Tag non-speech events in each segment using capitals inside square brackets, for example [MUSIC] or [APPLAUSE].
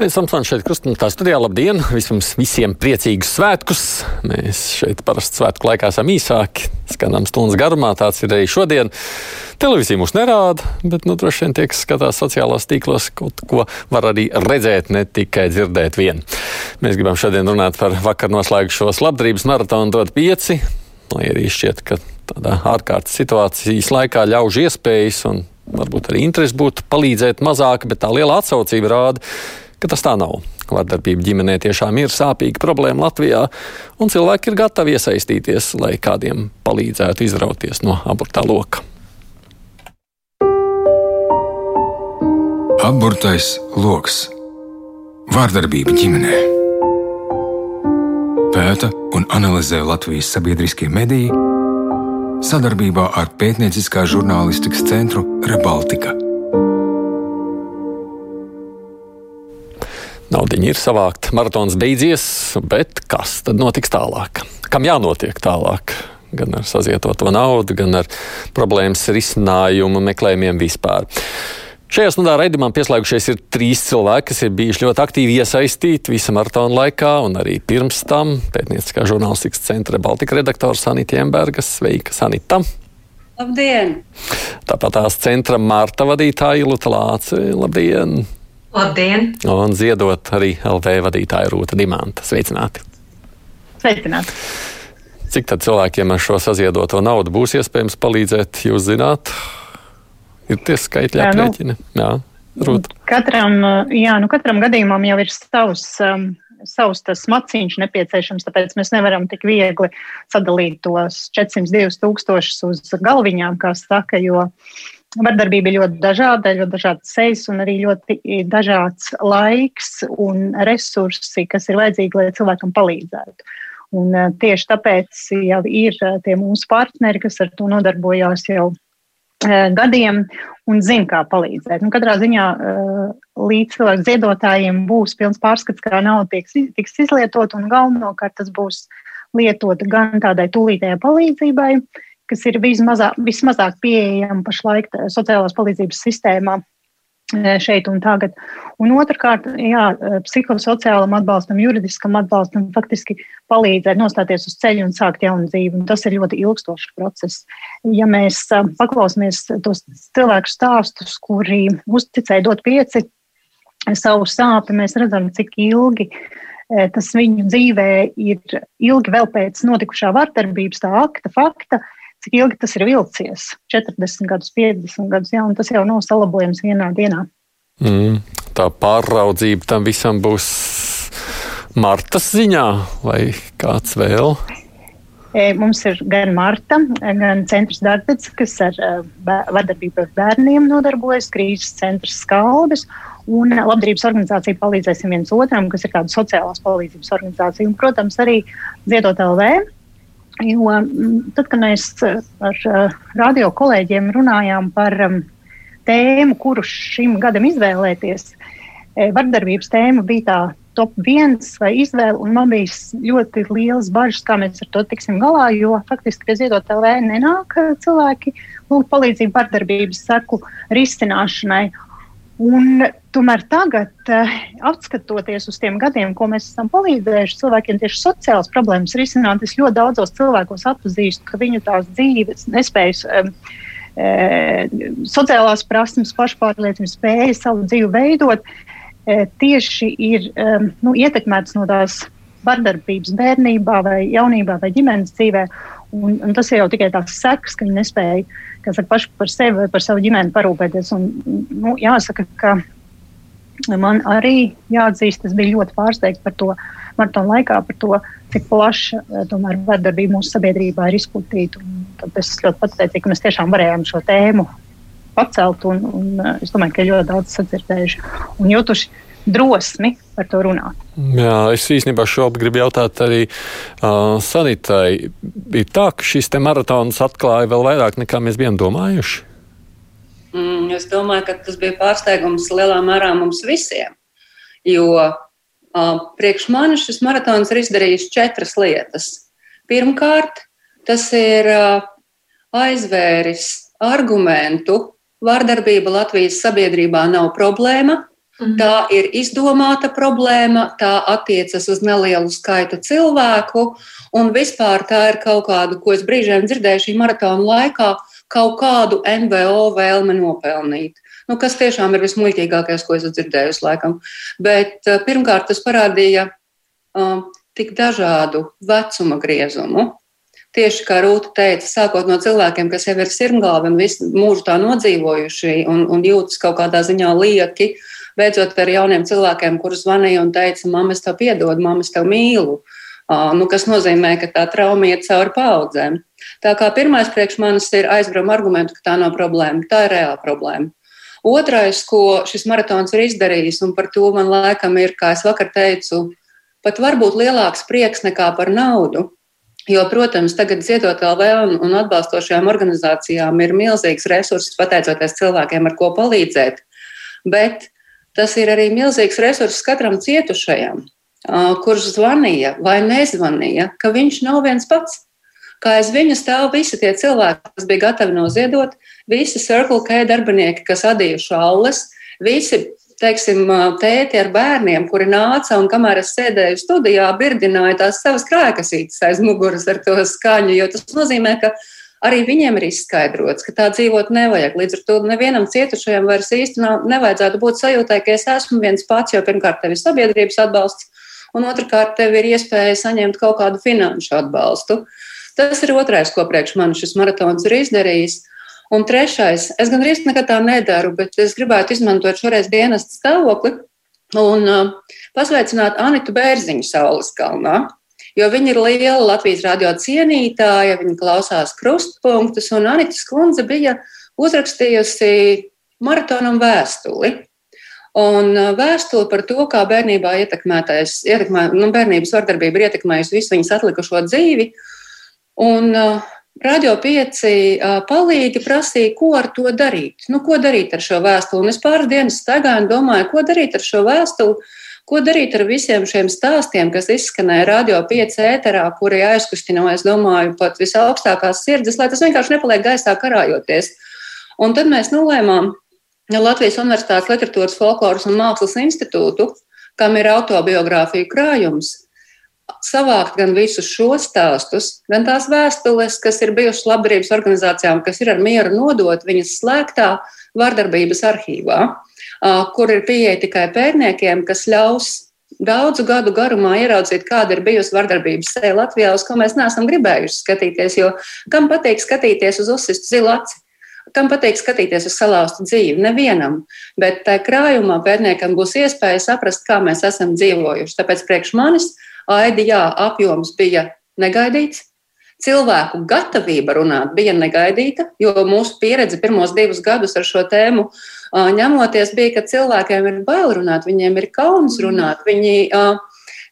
Esam šeit krustpunktā studijā. Labdien! Vismaz visiem priecīgus svētkus! Mēs šeit parasti svētku laikā esam īsāki, skanām stundas garumā. Tāds ir arī šodien. Televīzija mūs nerāda, bet nu, droši vien tie, kas skatās sociālās tīklos, kaut ko var arī redzēt, ne tikai dzirdēt vien. Mēs gribam šodien runāt par vakar noslēgušos labdarības maratonu dot pieci, lai arī šķiet, ka tādā ārkārtas situācijas laikā ļauž iespējas un varbūt arī interesi būtu palīdzēt mazāk, bet tā liela atsaucība rāda, ka tas tā nav. Vardarbība ģimenē tiešām ir sāpīga problēma Latvijā, un cilvēki ir gatavi iesaistīties, lai kādiem palīdzētu izrauties no abortā loka. Apburtais lokus - vārdarbība ģimenē. Pēta un analizē Latvijas sabiedriskie mediji sadarbībā ar pētnieciskā žurnālistikas centru Rebaltika. Naudiņa ir savākta, maratons beidzies, bet kas tad notiks tālāk? Kam jānotiek tālāk? Gan ar sazietoto naudu, gan ar problēmas risinājumu meklējumiem vispār. Šajā stundā raidījumā pieslēgušies ir trīs cilvēki, kas ir bijuši ļoti aktīvi iesaistīti visa maratona laikā un arī pirms tam. Pētnieciskā žurnālistikas centra Baltika redaktors Sanita Jemberga. Sveika, Sanita! Labdien! Tāpat tās centra Marta vadītāja Ilūta Lāce. Labdien! Labdien! Un ziedot arī LV vadītāja Rūta Dimanta. Sveicināti! Sveicināti! Cik tad cilvēkiem ar šo saziedoto naudu būs iespējams palīdzēt, jūs zināt? ir tie skaitļi aprēķini. Jā, Rūt. Katram, jā, nu katram gadījumam jau ir savs, um, savs tas maciņš nepieciešams, tāpēc mēs nevaram tik viegli sadalīt tos 402 tūkstošus uz galviņām, kā saka, jo vardarbība ir ļoti dažāda, ļoti dažādas sejas un arī ļoti dažāds laiks un resursi, kas ir vajadzīgi, lai cilvēkam palīdzētu. Un tieši tāpēc jau ir tie mūsu partneri, kas ar to nodarbojās jau Eh, gadiem un zina, kā palīdzēt. Nu, katrā ziņā līdz cilvēku ziedotājiem būs pilns pārskats, kā nauda tiks, tiks izlietot, un galvenokārt tas būs lietota gan tādai tūlītējai palīdzībai, kas ir vismazāk, vismazāk pieejama pašlaik sociālās palīdzības sistēmā Eh, šeit un tagad. Un otrkārt, jā, eh, psihosociālam atbalstam, juridiskam atbalstam faktiski palīdzēt nostāties uz ceļa un sākt jaunu dzīvi. Un tas ir ļoti ilgstošs process. Ja mēs eh, paklausāmies tos cilvēku stāstus, kuri uzticēja dot pieci savu sāpi, mēs redzam, cik ilgi tas viņu dzīvē ir ilgi vēl pēc notikušā vardarbības, tā akta, fakta cik ilgi tas ir vilcies - 40 gadus, 50 gadus, jā, un tas jau nav salabojams vienā dienā. Mm, tā pāraudzība tam visam būs Martas ziņā vai kāds vēl? E, mums ir gan Marta, gan centrs Dārts, kas ar e, vardarbību ar bērniem nodarbojas, krīzes centrs Skalbis un labdarības organizācija palīdzēsim viens otram, kas ir kāda sociālās palīdzības organizācija. Un, protams, arī Ziedot LV, Jo mm, tad, kad mēs eh, ar eh, radio kolēģiem runājām par mm, tēmu, kuru šim gadam izvēlēties, eh, vardarbības tēma bija tā top viens vai izvēle, un man bija ļoti liels bažas, kā mēs ar to tiksim galā, jo faktiski pie ziedot LV nenāk cilvēki lūgt palīdzību vardarbības seku risināšanai. Un, tomēr tagad, uh, atskatoties uz tiem gadiem, ko mēs esam palīdzējuši cilvēkiem tieši sociālas problēmas risināt, es ļoti daudzos cilvēkos atpazīstu, ka viņu tās dzīves nespējas, uh, sociālās prasmes, pašpārliecības spējas savu dzīvi veidot, uh, tieši ir nu, ietekmētas no tās vardarbības bērnībā vai jaunībā vai ģimenes dzīvē. Un, un tas ir jau tikai tās sekas, ka viņi nespēja saka, paši par sevi vai par savu ģimeni parūpēties. Un, nu, jāsaka, ka man arī jāatzīst, es biju ļoti pārsteigts par to maratonu laikā, par to, cik plaša eh, tomēr vardarbība mūsu sabiedrībā ir izplatīta. Es ļoti pateicīgs, ka mēs tiešām varējām šo tēmu pacelt, un, un eh, es domāju, ka ļoti daudz sadzirdējuši un jutuši drosmi par to runāt. Jā, es īstenībā šobrīd gribu jautāt arī uh, Sanitai. Bija tā, ka šis maratons atklāja vēl vairāk nekā mēs bijām domājuši? Mm, es domāju, ka tas bija pārsteigums lielā mērā mums visiem. Jo Priekš manis šis maratons ir izdarījis četras lietas. Pirmkārt, tas ir aizvēris argumentu, vardarbība Latvijas sabiedrībā nav problēma. Mhm. Tā ir izdomāta problēma, tā attiecas uz nelielu skaitu cilvēku, un vispār tā ir kaut kāda, ko es brīžiem dzirdēju šī maratona laikā, kaut kādu NVO vēlme nopelnīt. Nu, kas tiešām ir vismuļķīgākais, ko esmu dzirdējusi, laikam. Bet uh, pirmkārt, tas parādīja uh, tik dažādu vecuma griezumu. Tieši kā Rūta teica, sākot no cilvēkiem, kas jau ir sirmgalvi un visu mūžu tā nodzīvojuši un, un jūtas kaut kādā ziņā lieki, beidzot ar jauniem cilvēkiem, kurus zvanīja un teica, mamma, es tev piedodu, mamma, es tev mīlu. Nu, kas nozīmē, ka tā trauma iet cauri paudzēm. Tā kā pirmais priekš manis ir aizbraukt argumentu, ka tā nav problēma, tā ir reāla problēma. Otrais, ko šis maratons ir izdarījis, un par to man laikam ir, kā es vakar teicu, pat varbūt lielāks prieks nekā par naudu. Jo, protams, tagad ziedot LV un, un atbalstošajām organizācijām ir milzīgs resurss, pateicoties cilvēkiem, ar ko palīdzēt. Bet tas ir arī milzīgs resurss katram cietušajam, kurš zvanīja vai nezvanīja, ka viņš nav viens pats. Kā aiz viņa stāv visi tie cilvēki, kas bija gatavi noziedot, visi Circle K darbinieki, kas adījuši aules, visi teiksim, tēti ar bērniem, kuri nāca un kamēr es sēdēju studijā, birdināja tās savas krājkasītes aiz muguras ar to skaņu, jo tas nozīmē, ka arī viņiem ir izskaidrots, ka tā dzīvot nevajag. Līdz ar to nevienam cietušajam vairs īsti nav, nevajadzētu būt sajūtai, ka es esmu viens pats, jo pirmkārt tev ir sabiedrības atbalsts, un otrkārt tev ir iespēja saņemt kaut kādu finanšu atbalstu. Tas ir otrais, ko priekš man šis maratons ir izdarījis. Un trešais, es gan arī nekad tā nedaru, bet es gribētu izmantot šoreiz dienas stāvokli un uh, pasveicināt Anitu Bērziņu Saules kalnā. Jo viņa ir liela Latvijas radio cienītāja, viņa klausās krustpunktus, un Anita Skundze bija uzrakstījusi maratonam vēstuli. Un uh, vēstuli par to, kā bērnībā ietekmē, nu, bērnības vardarbība ir ietekmējusi visu viņas atlikušo dzīvi. Un uh, Radio pieci uh, palīgi prasīja, ko ar to darīt. Nu, ko darīt ar šo vēstuli? Un es pāris dienas staigāju un domāju, ko darīt ar šo vēstuli, ko darīt ar visiem šiem stāstiem, kas izskanēja radio pieci ēterā, kuri aizkustināja, es domāju, pat visaugstākās sirds, lai tas vienkārši nepaliek gaisā karājoties. Un tad mēs nolēmām Latvijas Universitātes literatūras, folkloras un mākslas institūtu, kam ir autobiogrāfija krājums, savākt gan visus šos stāstus, gan tās vēstules, kas ir bijušas labdarības organizācijām, kas ir ar mieru nodot viņas slēgtā vardarbības arhīvā, kur ir pieeja tikai pērniekiem, kas ļaus daudzu gadu garumā ieraudzīt, kāda ir bijusi vardarbības seja Latvijā, uz ko mēs neesam gribējuši skatīties. Jo kam patīk skatīties uz uzsistu zilu aci? Kam patīk skatīties uz salauztu dzīvi? Nevienam. Bet tajā krājumā pētniekam būs iespēja saprast, kā mēs esam dzīvojuši. Tāpēc priekš manis Aidi, jā, apjoms bija negaidīts. Cilvēku gatavība runāt bija negaidīta, jo mūsu pieredze pirmos divus gadus ar šo tēmu ņemoties bija, ka cilvēkiem ir bail runāt, viņiem ir kauns mhm. runāt, viņi,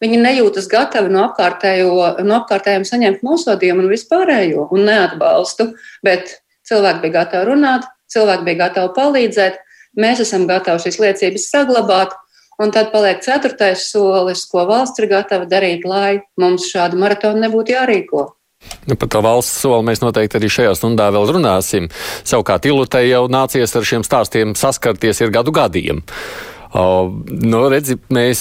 viņi nejūtas gatavi no, no apkārtējiem saņemt nosodījumu un vispārējo un neatbalstu, bet cilvēki bija gatavi runāt, cilvēki bija gatavi palīdzēt, mēs esam gatavi šīs liecības saglabāt, Un tad paliek ceturtais solis, ko valsts ir gatava darīt, lai mums šādu maratonu nebūtu jārīko. Nu, par to valsts soli mēs noteikti arī šajā stundā vēl runāsim. Savukārt Ilutei jau nācies ar šiem stāstiem saskarties ir gadu gadiem. Uh, nu, redzi, mēs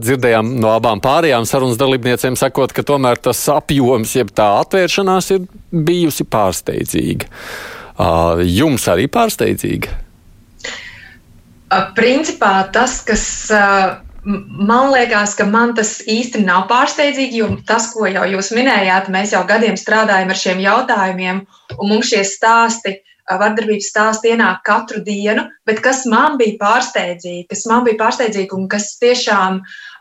dzirdējām no abām pārējām sarunas dalībniecēm, sakot, ka tomēr tas apjoms, jeb tā atvēršanās ir bijusi pārsteidzīga. Uh, jums arī pārsteidzīga? Principā tas, kas man liekas, ka man tas īsti nav pārsteidzīgi, jo tas, ko jau jūs minējāt, mēs jau gadiem strādājam ar šiem jautājumiem, un mums šie stāsti, vardarbības stāsti ienāk katru dienu. Bet kas man bija pārsteidzīgi, kas man bija pārsteidzīgi un kas tiešām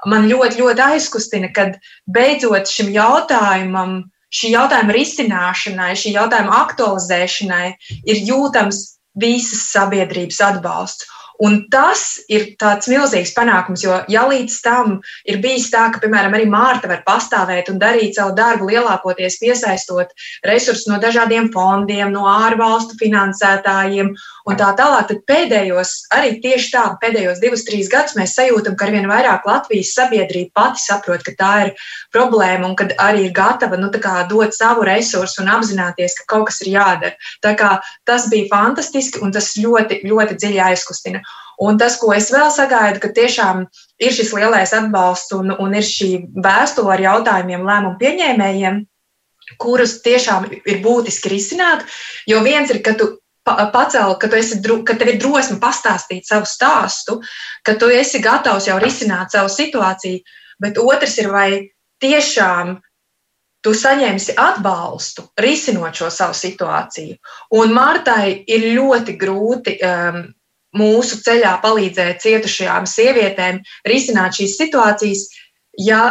man ļoti, ļoti aizkustina, kad beidzot šim jautājumam, šī jautājuma risināšanai, šī jautājuma aktualizēšanai ir jūtams visas sabiedrības atbalsts. Un tas ir tāds milzīgs panākums, jo ja līdz tam ir bijis tā, ka, piemēram, arī Mārta var pastāvēt un darīt savu darbu, lielākoties piesaistot resursus no dažādiem fondiem, no ārvalstu finansētājiem un tā tālāk, tad pēdējos, arī tieši tā, pēdējos divus, trīs gadus mēs sajūtam, ka arvien vairāk Latvijas sabiedrība pati saprot, ka tā ir problēma un ka arī ir gatava nu, dot savu resursu un apzināties, ka kaut kas ir jādara. Tā kā tas bija fantastiski un tas ļoti, ļoti dziļi aizkustina. Un tas, ko es vēl sagaidu, ka tiešām ir šis lielais atbalsts un, un ir šī vēstule ar jautājumiem lēmumu pieņēmējiem, kurus tiešām ir būtiski risināt. Jo viens ir, ka tu pacēl, ka, esi, ka tev ir drosme pastāstīt savu stāstu, ka tu esi gatavs jau risināt savu situāciju, bet otrs ir, vai tiešām tu saņemsi atbalstu, risinot šo savu situāciju. Un Martai ir ļoti grūti um, mūsu ceļā palīdzēt cietušajām sievietēm risināt šīs situācijas, ja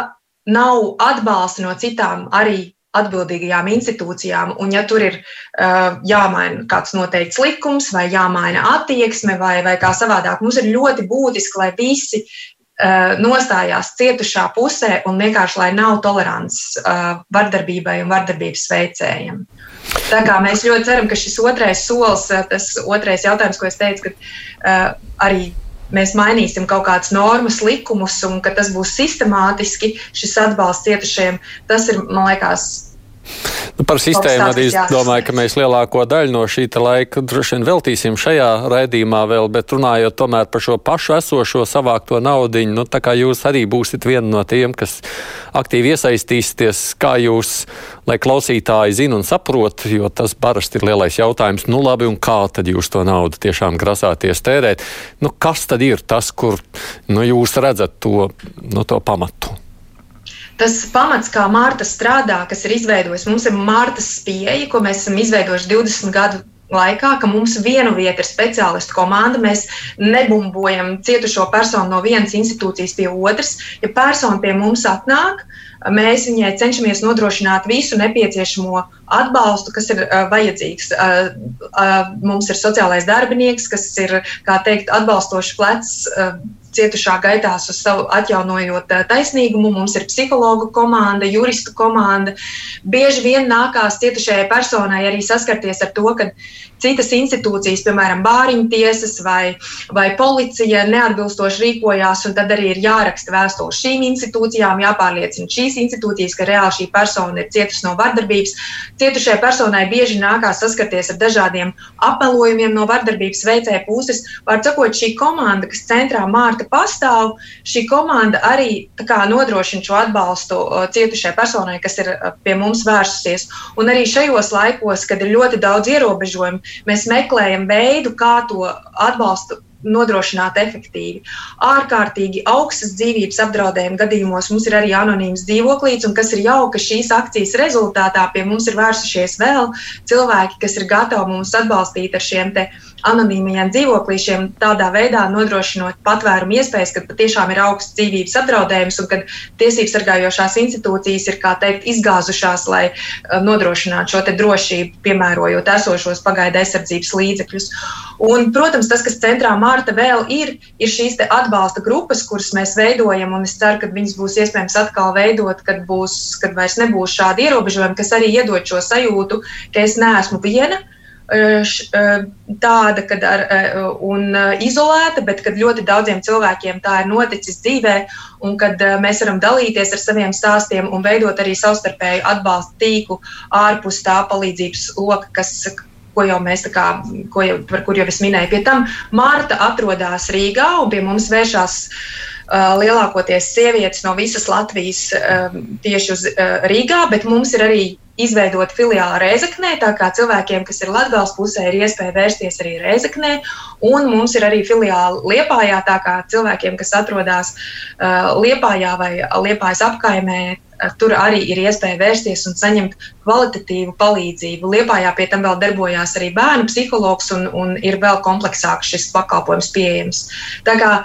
nav atbalsta no citām arī atbildīgajām institūcijām, un ja tur ir uh, jāmaina kāds noteikts likums, vai jāmaina attieksme, vai, vai kā savādāk, mums ir ļoti būtiski, lai visi uh, nostājās cietušā pusē un vienkārši lai nav tolerants uh, vardarbībai un vardarbības veicējiem. Tā kā mēs ļoti ceram, ka šis otrais solis, tas otrais jautājums, ko es teicu, ka uh, arī mēs mainīsim kaut kādas normas, likumus, un ka tas būs sistemātiski šis atbalsts cietušajiem, tas ir, man liekas, Nu, par sistēmu arī es domāju, ka mēs lielāko daļu no šī laika droši vien veltīsim šajā raidījumā vēl, bet runājot tomēr par šo pašu esošo savākto naudiņu, nu, tā kā jūs arī būsiet viena no tiem, kas aktīvi iesaistīsieties, kā jūs, lai klausītāji zina un saprot, jo tas parasti ir lielais jautājums, nu labi, un kā tad jūs to naudu tiešām grasāties tērēt? Nu, kas tad ir tas, kur nu, jūs redzat to, nu, to pamatu? Tas pamats, kā Mārta strādā, kas ir izveidojis, mums ir Mārtas pieeja, ko mēs esam izveidojuši 20 gadu laikā, ka mums vienu vietu ir speciālistu komanda. Mēs nebumbojam cietušo personu no vienas institūcijas pie otras. Ja persona pie mums atnāk, mēs viņai cenšamies nodrošināt visu nepieciešamo atbalstu, kas ir uh, vajadzīgs. Uh, uh, mums ir sociālais darbinieks, kas ir, kā teikt, atbalstošs plecs. Uh, cietušā gaitās uz savu atjaunojot taisnīgumu. Mums ir psihologu komanda, juristu komanda. Bieži vien nākās cietušajai personai arī saskarties ar to, ka citas institūcijas, piemēram, bāriņu tiesas vai, vai policija neatbilstoši rīkojās, tad arī ir jāraksta vēstule šīm institūcijām, jāpārliecina šīs institūcijas, ka reāli šī persona ir cietusi no vardarbības. Cietušai personai bieži nākās saskarties ar dažādiem apmelojumiem no vardarbības veicēja puses. Var sakot, šī komanda, kas centrā Mārta pastāv, šī komanda arī kā, nodrošina šo atbalstu cietušai personai, kas ir pie mums vērsusies. Un arī šajos laikos, kad ir ļoti daudz ierobežojumu, Mēs meklējam veidu, kā to atbalstu nodrošināt efektīvi. Ārkārtīgi augstas dzīvības apdraudējuma gadījumos mums ir arī anonīms dzīvoklīds, un kas ir jauka šīs akcijas rezultātā, pie mums ir vērsušies vēl cilvēki, kas ir gatavi mums atbalstīt ar šiem anonīmajiem dzīvoklīšiem, tādā veidā nodrošinot patvērumu iespējas, ka patiešām ir augsts dzīvības apdraudējums un ka tiesības sargājošās institūcijas ir teikt, izgāzušās, lai uh, nodrošinātu šo drošību, piemērojot esošos pagaidu aizsardzības līdzekļus. Un, protams, tas, kas centrā Mārta vēl ir, ir šīs atbalsta grupas, kuras mēs veidojam, un es ceru, ka viņas būs iespējams atkal veidot, kad, būs, kad vairs nebūs šādi ierobežojumi, kas arī iedod šo sajūtu, ka es neesmu viena tāda kad ar, un izolēta, bet kad ļoti daudziem cilvēkiem tā ir noticis dzīvē, un kad mēs varam dalīties ar saviem stāstiem un veidot arī savstarpēju atbalstu tīklu ārpus tā palīdzības loka, kas, ko jau mēs tā kā, jau, par kur jau es minēju. Pie tam Mārta atrodas Rīgā un pie mums vēršās uh, lielākoties sievietes no visas Latvijas uh, tieši uz uh, Rīgā, bet mums ir arī izveidot filiāli Reizeknē, tā kā cilvēkiem, kas ir Latvijas pusē, ir iespēja vērsties arī Reizeknē, un mums ir arī filiāli Liepājā, tā kā cilvēkiem, kas atrodas uh, Liepājā vai Liepājas apkaimē, tur arī ir iespēja vērsties un saņemt kvalitatīvu palīdzību. Liepājā pie tam vēl darbojās arī bērnu psihologs, un, un ir vēl kompleksāks šis pakalpojums pieejams. Tā kā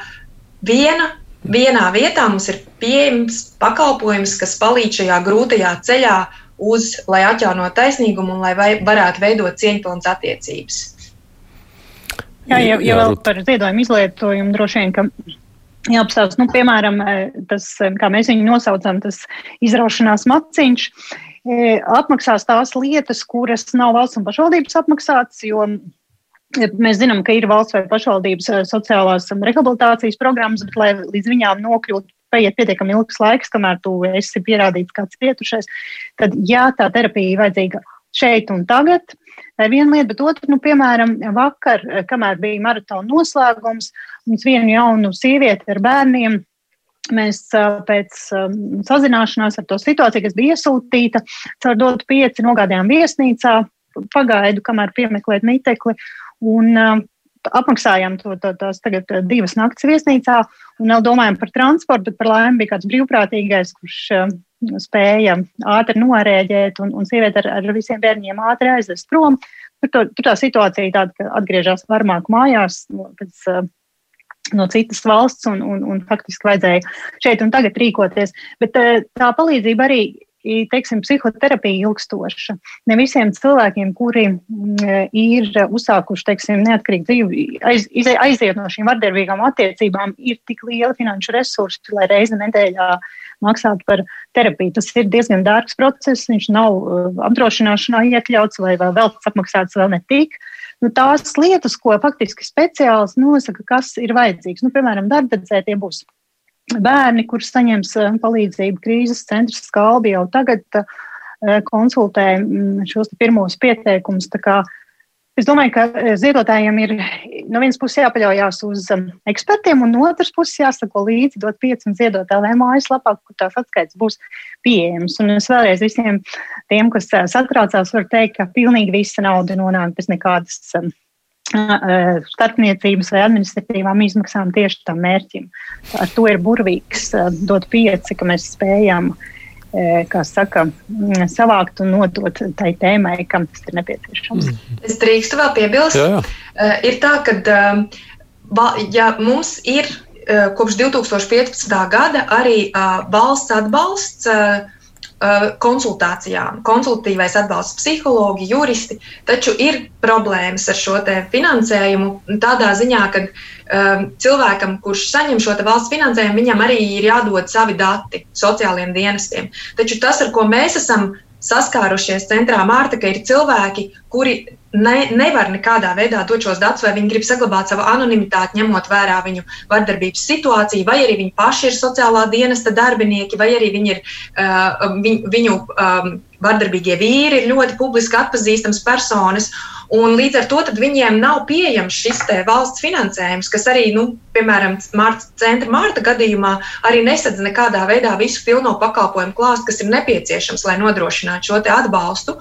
viena vienā vietā mums ir pieejams pakalpojums, kas palīdz šajā grūtajā ceļā uz, lai atjaunotu taisnīgumu un lai vai, varētu veidot cieņpilnas attiecības. Jā, ja, ja vēl par ziedojumu izlietojumu droši vien, ka jāapstāsta, nu, piemēram, tas, kā mēs viņu nosaucam, tas izraušanās maciņš, apmaksās tās lietas, kuras nav valsts un pašvaldības apmaksātas, jo Mēs zinām, ka ir valsts vai pašvaldības sociālās rehabilitācijas programmas, bet, lai līdz viņām nokļūtu, paiet pietiekami ilgs laiks, kamēr tu esi pierādīts kāds cietušais, tad, ja tā terapija ir vajadzīga šeit un tagad, tā ir viena lieta, bet otra, nu, piemēram, vakar, kamēr bija maratona noslēgums, mums vienu jaunu sievieti ar bērniem Mēs pēc sazināšanās ar to situāciju, kas bija iesūtīta, caur dotu pieci nogādījām viesnīcā, pagaidu, kamēr piemeklēt mitekli. Un apmaksājām to, to, tās tagad divas naktas viesnīcā un vēl domājam par transportu, bet par laimi bija kāds brīvprātīgais, kurš uh, spēja ātri norēģēt un, un sieviete ar, ar visiem bērniem ātri aizvest prom. Tur, to, tur tā situācija tāda, ka atgriežas varmāk mājās pēc uh, no citas valsts, un, un, un faktiski vajadzēja šeit un tagad rīkoties. Bet tā palīdzība arī teiksim, psihoterapija ilgstoša. Ne visiem cilvēkiem, kuri mm, ir uzsākuši teiksim, neatkarīgu dzīvi, aiz, aiziet no šīm vardarbīgām attiecībām, ir tik liela finanšu resursi, lai reizi nedēļā maksātu par terapiju. Tas ir diezgan dārgs process, viņš nav uh, apdrošināšanā iekļauts vai vēl apmaksāts vēl netik. Nu, tās lietas, ko faktiski speciālists nosaka, kas ir vajadzīgs. Nu, piemēram, darbdedzē tie būs bērni, kurus saņems eh, palīdzību krīzes centrs skalbi jau tagad eh, konsultē mm, šos pirmos pieteikumus. Es domāju, ka eh, ziedotājiem ir no vienas puses jāpaļaujas uz ekspertiem, un no otras puses jāsako līdzi dot pieci un ziedotāju mājaslapā, kur tās atskaites būs pieejamas. Un es vēlreiz visiem tiem, kas satraucās, varu teikt, ka pilnīgi visa nauda nonāk bez nekādas starpniecības vai administratīvām izmaksām tieši tam mērķim. Ar to ir burvīgs dot pieci, ka mēs spējam, kā saka, savākt un nodot tai tēmai, kam tas ir nepieciešams. Mm. Es drīkstu vēl piebilst. Jā, jā. Ir tā, ka ja mums ir kopš 2015. gada arī valsts atbalsts Uh, konsultācijām, konsultatīvais atbalsts psihologi, juristi, taču ir problēmas ar šo finansējumu tādā ziņā, ka um, cilvēkam, kurš saņem šo valsts finansējumu, viņam arī ir jādod savi dati sociālajiem dienestiem. Taču tas, ar ko mēs esam saskārušies centrā Mārta, ka ir cilvēki, kuri ne, nevar nekādā veidā dot šos datus, vai viņi grib saglabāt savu anonimitāti, ņemot vērā viņu vardarbības situāciju, vai arī viņi paši ir sociālā dienesta darbinieki, vai arī viņi ir uh, viņ, viņu um, vardarbīgie vīri, ir ļoti publiski atpazīstams personas. Un līdz ar to viņiem nav pieejams šis valsts finansējums, kas arī, nu, piemēram, Mārta centra Mārta gadījumā arī nesadz nekādā veidā visu pilno pakalpojumu klāstu, kas ir nepieciešams, lai nodrošinātu šo atbalstu.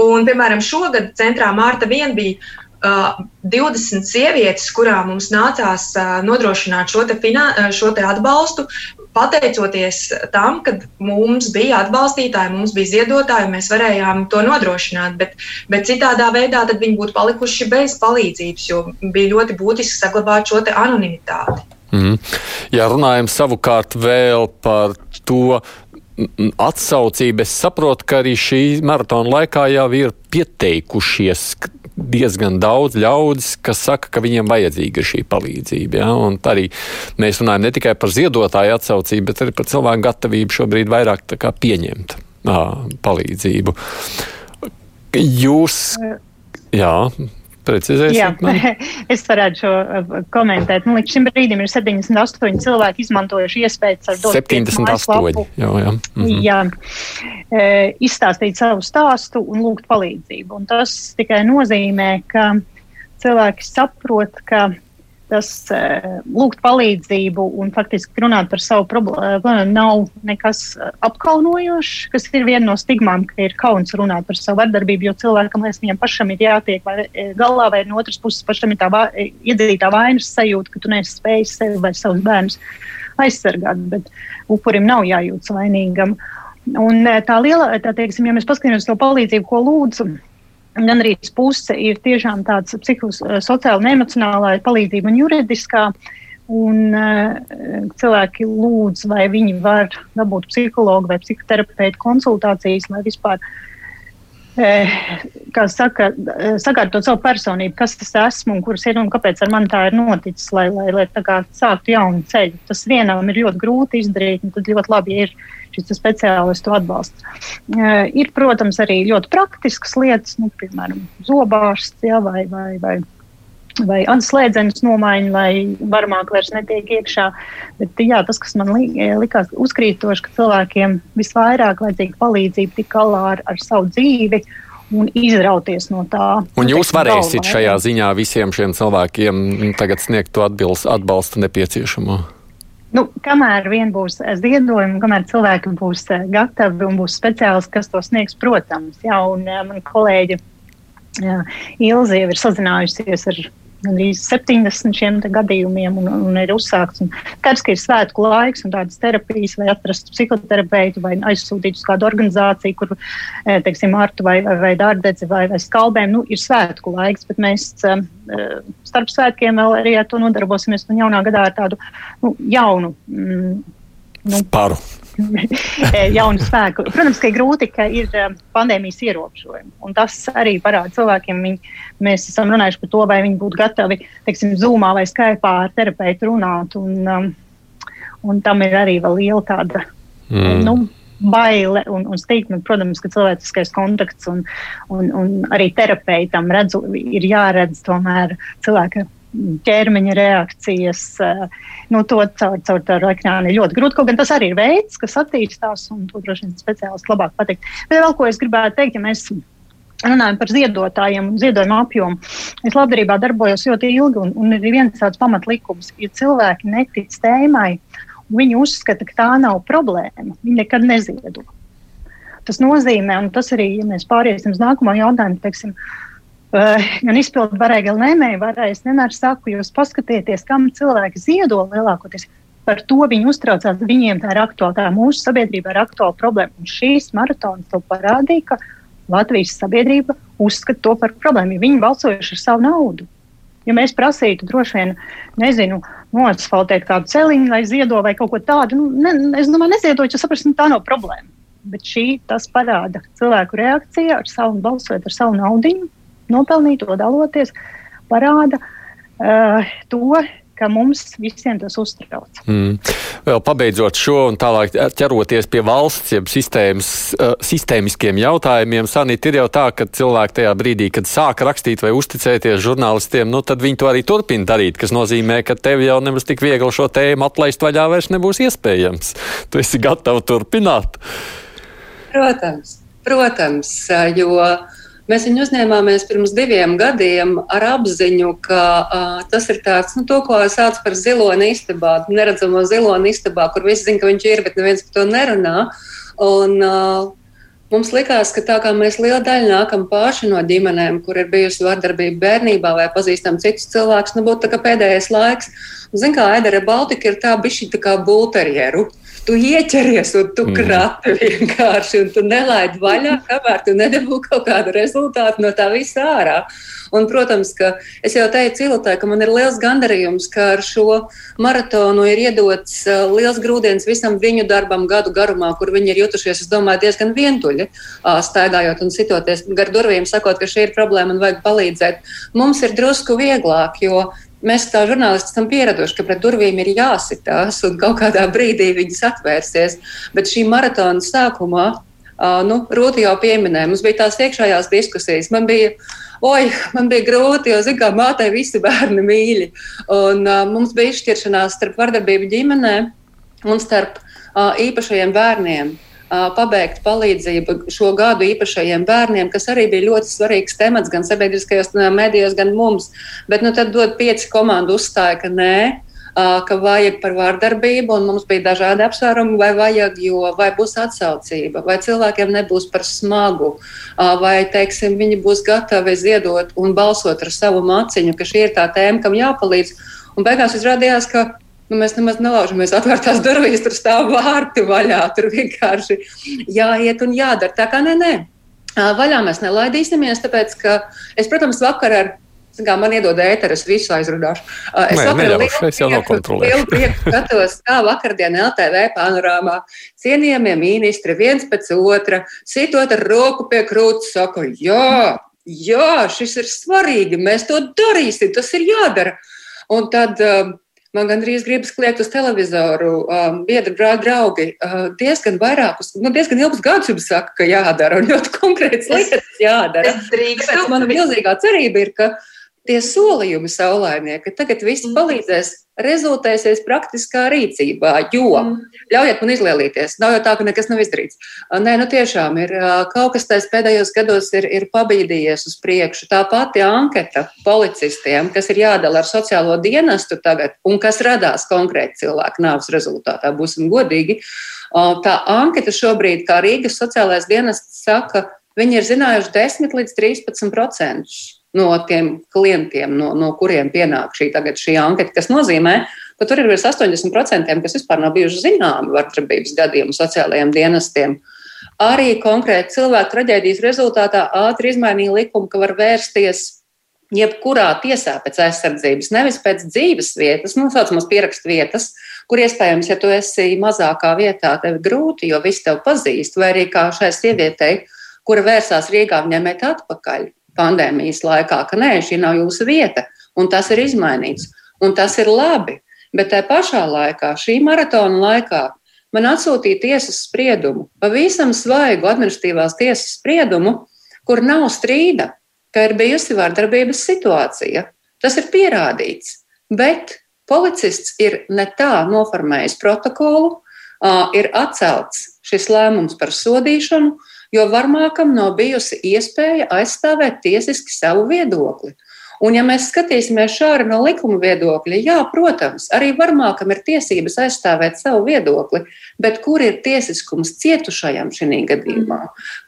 Un, piemēram, šogad centrā Mārta vien bija uh, 20 sievietes, kurām mums nācās uh, nodrošināt šo, te finan, šo te atbalstu, pateicoties tam, ka mums bija atbalstītāji, mums bija ziedotāji, mēs varējām to nodrošināt. Bet, bet citādā veidā viņi būtu palikuši bez palīdzības, jo bija ļoti būtiski saglabāt šo anonimitāti. Mm. Ja runājam savukārt vēl par to atsaucību, es saprotu, ka arī šī maratona laikā jau ir pieteikušies diezgan daudz ļaudis, kas saka, ka viņiem vajadzīga šī palīdzība. Ja? Un arī mēs runājam ne tikai par ziedotāju atsaucību, bet arī par cilvēku gatavību šobrīd vairāk pieņemt à, palīdzību. Jūs, jā, Precizēsiet, Jā, [LAUGHS] es varētu šo uh, komentēt. Nu, līdz šim brīdim ir 78 cilvēki izmantojuši iespējas ar dotu 78. Jā, jā. Mhm. jā. E, izstāstīt savu stāstu un lūgt palīdzību. Un tas tikai nozīmē, ka cilvēki saprot, ka tas eh, lūgt palīdzību un faktiski runāt par savu problēmu nav nekas eh, apkaunojošs, kas ir viena no stigmām, ka ir kauns runāt par savu vardarbību, jo cilvēkam liekas, viņam pašam ir jātiek vai galā, vai no otras puses pašam ir tā vā, iedzītā vainas sajūta, ka tu neesi spējis sevi vai savus bērnus aizsargāt, bet upurim nav jājūtas vainīgam. Un tā liela, tā teiksim, ja mēs paskatāmies to palīdzību, ko lūdzu, gan arī puse ir tiešām tāds psihosociāla un emocionālā palīdzība un juridiskā. Un uh, cilvēki lūdz, vai viņi var dabūt psihologu vai psihoterapeitu konsultācijas, lai vispār kā saka, sakārtot savu personību, kas tas esmu un kuras ir un kāpēc ar mani tā ir noticis, lai, lai, lai tā kā sāktu jaunu ceļu. Tas vienam ir ļoti grūti izdarīt, un tad ļoti labi, ir šis speciālistu atbalsts. Ir, protams, arī ļoti praktiskas lietas, nu, piemēram, zobārsts ja, vai, vai, vai vai atslēdzenes nomaiņa, lai varmāk vairs netiek iekšā. Bet jā, tas, kas man likās uzkrītoši, ka cilvēkiem visvairāk vajadzīga palīdzība tik galā ar, ar savu dzīvi. Un izrauties no tā. Un jūs varēsiet galvā, šajā ziņā visiem šiem cilvēkiem tagad sniegt to atbilst, atbalstu nepieciešamo? Nu, kamēr vien būs ziedojumi, kamēr cilvēki būs eh, gatavi un būs speciālisti, kas to sniegs, protams. Jā, un eh, man kolēģi jā, Ilzi jau ir sazinājusies ar gandrīz 70 šiem gadījumiem un, un ir uzsākts. Ka ir svētku laiks un tādas terapijas, vai atrast psihoterapeitu, vai aizsūtīt uz kādu organizāciju, kur, e, teiksim, Artu vai, vai, vai Dārdedzi vai, vai Skalbēm, nu, ir svētku laiks, bet mēs e, starp svētkiem vēl arī ar to nodarbosimies un jaunā gadā ar tādu nu, jaunu. Mm, nu, Sparu. [LAUGHS] jaunu spēku. Protams, ka ir grūti, ka ir eh, pandēmijas ierobežojumi. Un tas arī parāda cilvēkiem, viņi, mēs esam runājuši par to, vai viņi būtu gatavi, teiksim, zūmā vai skaipā ar terapeitu runāt. Un, um, un tam ir arī liela tāda. Mm. Nu, baile un, un stigma. Protams, ka cilvēciskais kontakts un, un, un arī terapeitam redzu, ir jāredz tomēr cilvēka ķermeņa reakcijas, eh, nu, to caur, caur tādu ekrānu ir ļoti grūti. Kaut gan tas arī ir veids, kas attīstās, un to droši vien speciālisti labāk pateikt. Bet vēl ko es gribētu teikt, ja mēs runājam par ziedotājiem un ziedojumu apjomu. Es labdarībā darbojos ļoti ilgi, un, un ir viens tāds pamatlikums, ja cilvēki netic tēmai, viņi uzskata, ka tā nav problēma, viņi nekad neziedo. Tas nozīmē, un tas arī, ja mēs pāriesim uz nākamo jautājumu, teiksim, Uh, gan izpildu varēja, gan lēmēju varēja. Es vienmēr saku, jūs paskatieties, kam cilvēki ziedo lielākoties. Par to viņi uztraucās. Viņiem tā ir aktuāla, tā mūsu sabiedrība ir aktuāla problēma. Un šīs maratons to parādīja, ka Latvijas sabiedrība uzskata to par problēmu. Viņi balsojuši ar savu naudu. Ja mēs prasītu, droši vien, nezinu, noasfaltēt kādu celiņu, lai ziedo vai kaut ko tādu, nu, ne, es domāju, neziedot, jo saprastu, nu, tā nav problēma. Bet šī tas parāda cilvēku reakciju ar savu balsot ar savu naudu nopelnīto daloties, parāda uh, to, ka mums visiem tas uztrauc. Mm. Vēl pabeidzot šo un tālāk ķeroties pie valsts, jeb sistēmas, uh, sistēmiskiem jautājumiem, Sanīt, ir jau tā, ka cilvēki tajā brīdī, kad sāk rakstīt vai uzticēties žurnālistiem, nu tad viņi to arī turpina darīt, kas nozīmē, ka tev jau nemaz tik viegli šo tēmu atlaist vaļā vairs nebūs iespējams. Tu esi gatava turpināt. Protams, protams, jo Mēs viņu uzņēmāmies pirms diviem gadiem ar apziņu, ka uh, tas ir tāds, nu, to, ko sauc par ziloni istabā, neredzamo ziloni istabā, kur visi zina, ka viņš ir, bet neviens par to nerunā. Un, uh, Mums likās, ka tā kā mēs liela daļa nākam paši no ģimenēm, kur ir bijusi vardarbība bērnībā vai pazīstam citus cilvēkus, nu būtu pēdējais laiks. Ziniet, kā Edera Baltika ir tā bišķi tā kā bulterjeru. Uh, tu ieķeries un tu mm. krapi vienkārši, un tu nelaidi vaļā, [LAUGHS] kamēr tu nedabū kaut kādu rezultātu no tā visa ārā. Un, protams, ka es jau teicu Iltai, ka man ir liels gandarījums, ka ar šo maratonu ir iedots uh, liels grūdienis visam viņu darbam gadu garumā, kur viņi ir jutušies, es domāju, diezgan vientuļi, staigājot un sitoties gar durvīm, sakot, ka šī ir problēma un vajag palīdzēt. Mums ir drusku vieglāk, jo Mēs kā žurnālisti esam pieraduši, ka pret durvīm ir jāsitās un kaut kādā brīdī viņas atvērsies. Bet šī maratona sākumā, uh, nu, Rūti jau pieminēja, mums bija tās iekšējās diskusijas. Man bija, oi, man bija grūti, jo, zināmā mērā, mātei visi bērni mīļi. Un uh, mums bija izšķiršanās starp vardarbību ģimenē un starp uh, īpašajiem bērniem pabeigt palīdzību šo gadu īpašajiem bērniem, kas arī bija ļoti svarīgs temats gan sabiedriskajos medijos, gan mums. Bet nu, tad dod pieci komandu uzstāja, ka nē, ka vajag par vārdarbību, un mums bija dažādi apsvērumi, vai vajag, jo vai būs atsaucība, vai cilvēkiem nebūs par smagu, vai, teiksim, viņi būs gatavi ziedot un balsot ar savu maciņu, ka šī ir tā tēma, kam jāpalīdz. Un beigās izrādījās, ka Nu, mēs nemaz nelaužamies atvērtās durvīs, tur stāv vārti vaļā. Tur vienkārši jāiet un jādara. Tā kā nē, nē. Vaļā mēs nelaidīsimies, tāpēc ka es, protams, vakar ar Kā man iedod ēteru, es visu aizrunāšu. Es jau. Lielu prieku skatos, kā vakardien LTV panorāmā cienījamie ministri viens pēc otra sitot ar roku pie krūts, saka, jā, jā, šis ir svarīgi, mēs to darīsim, tas ir jādara. Un tad uh, Man gandrīz gribas kliegt uz televizoru. Um, biedri, draugi, uh, diezgan vairākus, nu, diezgan ilgus gadus jums saka, ka jādara un ļoti konkrēts lietas jādara. Es drīkstu. Tāpēc mana milzīgā cerība ir, ka tie solījumi saulainie, ka tagad viss mm. palīdzēs, rezultēsies praktiskā rīcībā. Jo, mm. ļaujiet man izlielīties, nav jau tā, ka nekas nav izdarīts. Nē, nu tiešām ir kaut kas tāds pēdējos gados ir, ir pabīdījies uz priekšu. Tā pati anketa policistiem, kas ir jādala ar sociālo dienestu tagad, un kas radās konkrēti cilvēku nāves rezultātā, būsim godīgi. Tā anketa šobrīd, kā Rīgas sociālais dienests saka, viņi ir zinājuši 10 līdz 13 procentus no tiem klientiem, no, no kuriem pienāk šī, šī anketa, kas nozīmē, ka tur ir virs 80%, kas vispār nav bijuši zināmi vardarbības gadījumu sociālajiem dienestiem. Arī konkrēti cilvēku traģēdijas rezultātā ātri izmainīja likumu, ka var vērsties jebkurā tiesā pēc aizsardzības, nevis pēc dzīves vietas, nu, saucamās pierakstu vietas, kur iespējams, ja tu esi mazākā vietā, tev ir grūti, jo visi tevi pazīst, vai arī kā šai sievietei, kura vērsās Rīgā, viņai met atpakaļ pandēmijas laikā, ka nē, šī nav jūsu vieta, un tas ir izmainīts, un tas ir labi. Bet tajā pašā laikā, šī maratona laikā, man atsūtīja tiesas spriedumu, pavisam svaigu administratīvās tiesas spriedumu, kur nav strīda, ka ir bijusi vardarbības situācija. Tas ir pierādīts, bet policists ir ne tā noformējis protokolu, ir atcelts šis lēmums par sodīšanu, jo Varmākam nav bijusi iespēja aizstāvēt tiesiski savu viedokli. Un, ja mēs skatīsimies šādi no likuma viedokļa, jā, protams, arī Varmākam ir tiesības aizstāvēt savu viedokli, bet kur ir tiesiskums cietušajam šajā gadījumā?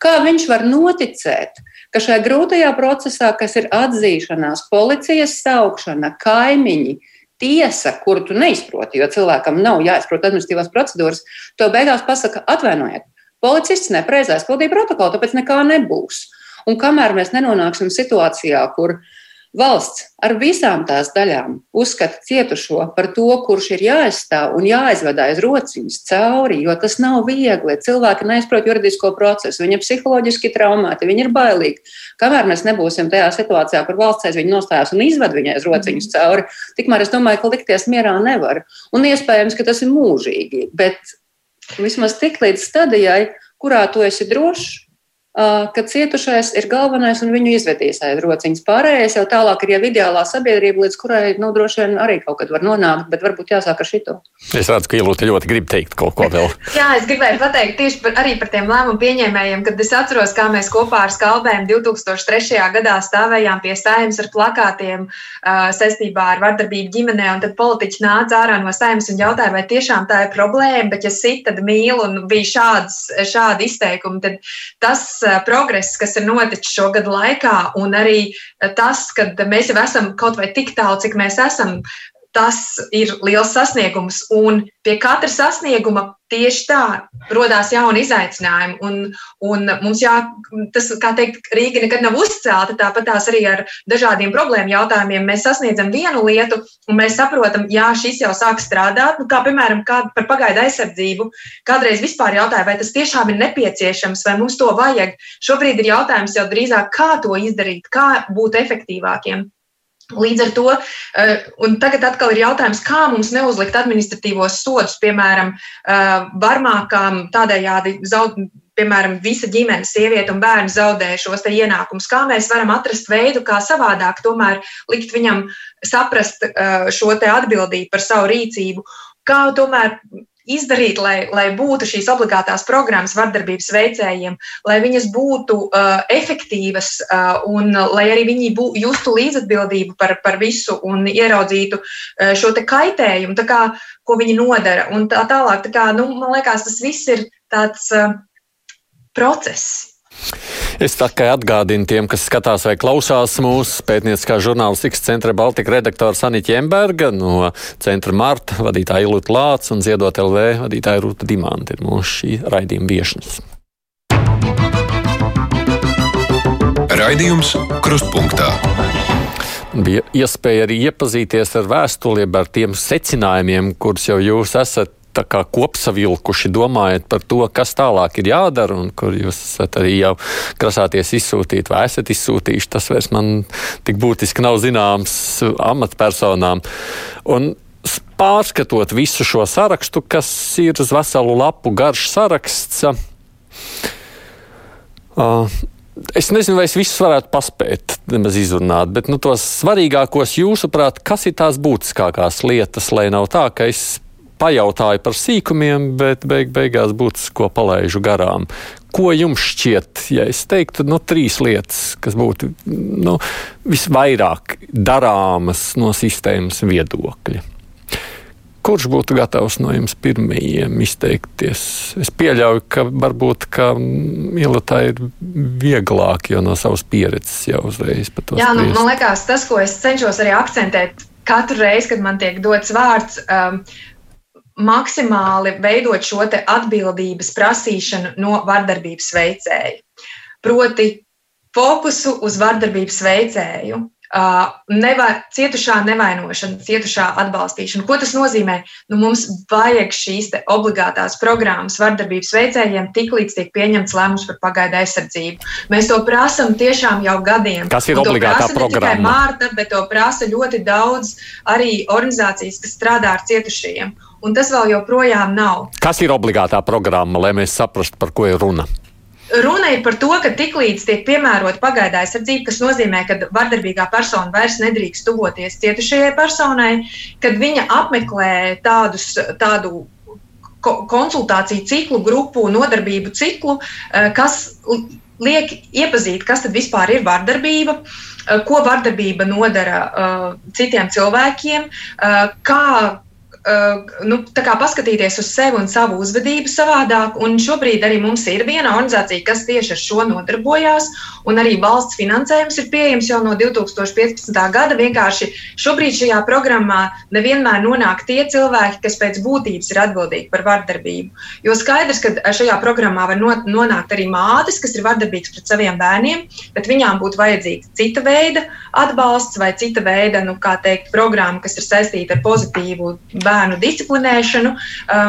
Kā viņš var noticēt, ka šajā grūtajā procesā, kas ir atzīšanās, policijas saukšana, kaimiņi, tiesa, kuru tu neizproti, jo cilvēkam nav jāizprot administratīvās procedūras, to beigās pasaka, atvainojiet, Policists nepareizi aizpildīja protokolu, tāpēc nekā nebūs. Un kamēr mēs nenonāksim situācijā, kur valsts ar visām tās daļām uzskata cietušo par to, kurš ir jāaizstāv un jāizved aiz rociņas cauri, jo tas nav viegli. Cilvēki neizprot juridisko procesu, viņi ir psiholoģiski traumēti, viņi ir bailīgi. Kamēr mēs nebūsim tajā situācijā, kur valsts aiz viņu nostājās un izved viņai aiz rociņas cauri, tikmēr es domāju, ka likties mierā nevar. Un iespējams, ka tas ir mūžīgi. Bet vismaz tik līdz stadijai, kurā tu esi drošs, ka cietušais ir galvenais un viņu izvedīs aiz rociņas. Pārējais jau tālāk ir jau ideālā sabiedrība, līdz kurai nu, droši vien arī kaut kad var nonākt, bet varbūt jāsāk ar šito. Es redzu, ka Ilūte ļoti grib teikt kaut ko vēl. [LAUGHS] Jā, es gribēju pateikt tieši par, arī par tiem lēmumu pieņēmējiem, kad es atceros, kā mēs kopā ar Skalbēm 2003. gadā stāvējām pie stājumas ar plakātiem uh, saistībā ar vardarbību ģimenē, un tad politiķi nāca ārā no stājumas un jautāja, vai tiešām tā ir problēma, bet ja sit, tad mīl, un bija šāds, šādi izteikumi, tad tas progress, kas ir noticis šo gadu laikā, un arī eh, tas, ka mēs jau esam kaut vai tik tālu, cik mēs esam. Tas ir liels sasniegums, un pie katra sasnieguma tieši tā radās jauni izaicinājumi. Un, un mums jā, tas, kā teikt, Rīga nekad nav uzcelta, tāpat tās arī ar dažādiem problēmu jautājumiem. Mēs sasniedzam vienu lietu, un mēs saprotam, jā, šis jau sāk strādāt, nu, kā piemēram kā par pagaidu aizsardzību. Kādreiz vispār jautāja, vai tas tiešām ir nepieciešams, vai mums to vajag. Šobrīd ir jautājums jau drīzāk, kā to izdarīt, kā būt efektīvākiem. Līdz ar to, eh, un tagad atkal ir jautājums, kā mums neuzlikt administratīvos sodus, piemēram, eh, varmākām tādējādi zaud, piemēram, visa ģimene, sieviete un bērni zaudē šos ienākumus. Kā mēs varam atrast veidu, kā savādāk tomēr likt viņam saprast eh, šo atbildību par savu rīcību, kā tomēr izdarīt, lai, lai būtu šīs obligātās programmas vardarbības veicējiem, lai viņas būtu uh, efektīvas uh, un lai arī viņi bū, justu līdzatbildību par, par visu un ieraudzītu uh, šo kaitējumu, kā, ko viņi nodara. Un tā tālāk, tā kā, nu, man liekas, tas viss ir tāds uh, process. Es tikai atgādinu tiem, kas skatās vai klausās mūsu pētnieciskā žurnālistikas centra Baltika redaktora Sanita Jemberga, no centra Marta vadītāja Ilūta Lāca un Ziedot LV vadītāja Rūta Dimanta ir mūsu šī raidījuma viešņas. Raidījums Krustpunktā. Bija iespēja arī iepazīties ar vēstuliem, ar tiem secinājumiem, kurus jau jūs esat tā kā kopsavilkuši, domājot par to, kas tālāk ir jādara, un kur jūs esat arī jau grasāties izsūtīt vai esat izsūtījuši. Tas vairs man tik būtiski nav zināms amatpersonām. Un pārskatot visu šo sarakstu, kas ir uz veselu lapu garš saraksts, uh, Es nezinu, vai es visus varētu paspēt, nemaz izrunāt, bet nu, tos svarīgākos jūsuprāt, kas ir tās būtiskākās lietas, lai nav tā, ka es pajautāju par sīkumiem, bet beig beigās būtisko palaidu garām. Ko jums šķiet, ja es teiktu, no nu, trīs lietas, kas būtu nu, visvairāk darāmas no sistēmas viedokļa? Kurš būtu gatavs no jums pirmajiem izteikties? Es pieļauju, ka varbūt ka Milotā ir vieglāk, jo no savas pieredzes jau uzreiz par to. Jā, nu, man liekas, tas, ko es cenšos arī akcentēt katru reizi, kad man tiek dots vārds, um, maksimāli veidot šo atbildības prasīšanu no vardarbības veicēja. Proti, fokusu uz vardarbības veicēju. Uh, Neva, cietušā nevainošana, cietušā atbalstīšana. Ko tas nozīmē? Nu, mums vajag šīs obligātās programmas vardarbības veicējiem, tiklīdz tiek pieņemts lēmums par pagaidu aizsardzību. Mēs to prasām tiešām jau gadiem. Kas ir obligātā programma? Ne tikai Mārta, bet to prasa ļoti daudz arī organizācijas, kas strādā ar cietušajiem un tas vēl joprojām nav. Kas ir obligātā programma, lai mēs saprastu, par ko ir runa? Runa ir par to, ka tiklīdz tiek piemērota pagaidā aizsardzība, kas nozīmē, ka vardarbīgā persona vairs nedrīkst tuvoties cietušajai personai, kad viņa apmeklē tādus, tādu konsultāciju ciklu, grupu, nodarbību ciklu, eh, kas liek iepazīt, kas tad vispār ir vardarbība, eh, ko vardarbība nodara uh, citiem cilvēkiem, kā nu, paskatīties uz sevi un savu uzvedību savādāk. Un šobrīd arī mums ir viena organizācija, kas tieši ar šo nodarbojās, un arī valsts finansējums ir pieejams jau no 2015. gada. Vienkārši šobrīd šajā programmā nevienmēr nonāk tie cilvēki, kas pēc būtības ir atbildīgi par vardarbību. Jo skaidrs, ka šajā programmā var nonākt arī mātes, kas ir vardarbīgas pret saviem bērniem, bet viņām būtu vajadzīga cita veida atbalsts vai cita veida, nu, kā teikt, programma, kas ir saistīta ar pozitīvu bērnu bērnu disciplinēšanu,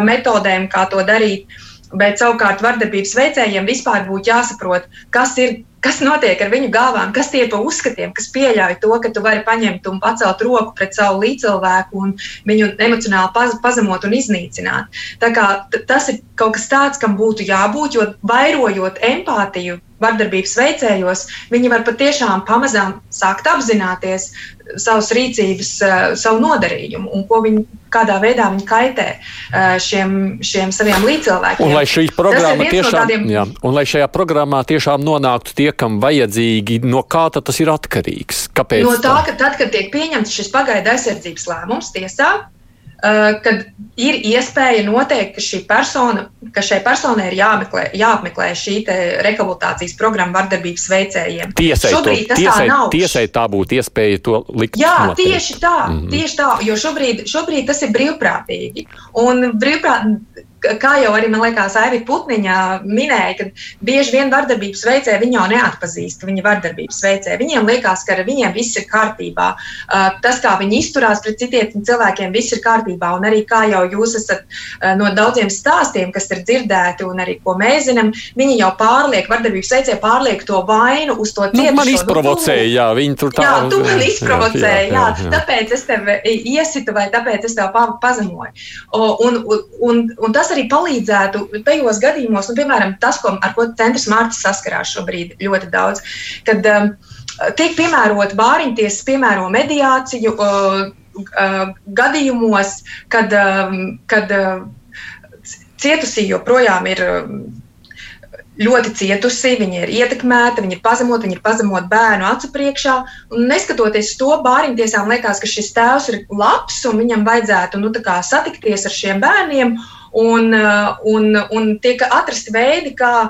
metodēm, kā to darīt. Bet savukārt vardarbības veicējiem vispār būtu jāsaprot, kas ir kas notiek ar viņu galvām, kas tie ir pa uzskatiem, kas pieļauj to, ka tu vari paņemt un pacelt roku pret savu līdzcilvēku un viņu emocionāli paz, pazemot un iznīcināt. Tā kā tas ir kaut kas tāds, kam būtu jābūt, jo vairojot empātiju vardarbības veicējos, viņi var patiešām pamazām sākt apzināties savas rīcības, eh, savu nodarījumu un ko viņi, kādā veidā viņi kaitē eh, šiem, šiem saviem līdzcilvēkiem. Un lai, tiešām, no tādiem... jā, un lai šajā programmā tiešām nonāktu tie, kam vajadzīgi, no kā tas ir atkarīgs? Kāpēc? No tā, ka tad, kad tiek pieņemts šis pagaidu aizsardzības lēmums tiesā, kad ir iespēja noteikt, ka, persona, ka šai personai ir jāmeklē, jāapmeklē šī rehabilitācijas programma vardarbības veicējiem. Tiesai, šobrīd to, tas tiesai, tā nav. Tiesai tā būtu iespēja to likt. Jā, noteikt. tieši tā, mm -hmm. tieši tā, jo šobrīd, šobrīd tas ir brīvprātīgi. Un brīvprāt, kā jau arī man liekas, Aivita Putniņa minēja, ka bieži vien vardarbības veicēji viņi jau neatpazīst, viņa vardarbības veicēji. Viņiem liekas, ka ar viņiem viss ir kārtībā. Tas, kā viņi izturās pret citiem cilvēkiem, viss ir kārtībā. Un arī kā jau jūs esat no daudziem stāstiem, kas ir dzirdēti un arī ko mēs zinām, viņi jau pārliek, vardarbības veicēji pārliek to vainu uz to cietušo. Nu, man izprovocēja, jā, viņi tur tā. Jā, tu man [LAUGHS] izprovocēji, jā, jā, jā, jā. tāpēc es tev iesitu vai tāpēc es tev pazemoju. Un, un, un, un tas arī palīdzētu tajos gadījumos, nu, piemēram, tas, ko, ar ko centrs Mārcis saskarās šobrīd ļoti daudz, kad um, tiek piemērota bāriņtiesas, piemēro mediāciju uh, uh, gadījumos, kad, um, kad uh, cietusī joprojām ir. Um, ļoti cietusi, viņa ir ietekmēta, viņa ir pazemota, viņa ir pazemota bērnu acu priekšā. Un neskatoties to, bāriņtiesām liekas, ka šis tēvs ir labs un viņam vajadzētu nu, satikties ar šiem bērniem un, uh, un, un tiek atrasti veidi, kā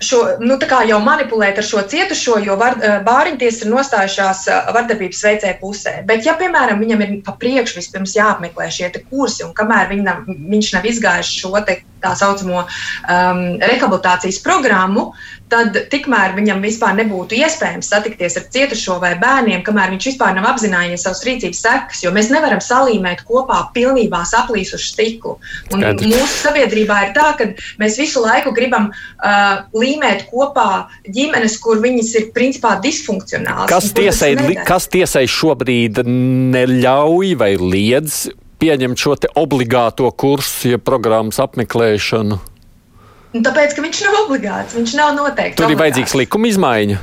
šo, nu, jau manipulēt ar šo cietušo, jo var, uh, bāriņtiesa ir nostājušās uh, vardarbības veicēja pusē. Bet, ja, piemēram, viņam ir pa priekšu vispirms jāapmeklē šie kursi, un kamēr viņam, viņš nav izgājis šo tā saucamo um, rehabilitācijas programmu, tad tikmēr viņam vispār nebūtu iespējams satikties ar cietušo vai bērniem, kamēr viņš vispār nav apzinājies savas rīcības sekas, jo mēs nevaram salīmēt kopā pilnībā saplīsušu stiklu. Un Skaidrs. mūsu sabiedrībā ir tā, ka mēs visu laiku gribam uh, līmēt kopā ģimenes, kur viņas ir principā disfunkcionālas. Kas tiesai, kas tiesai šobrīd neļauj vai liedz pieņemt šo obligāto kursu, ja programmas apmeklēšanu? Un tāpēc, ka viņš nav obligāts, viņš nav noteikti. Tur obligāts. ir vajadzīgs likuma izmaiņa.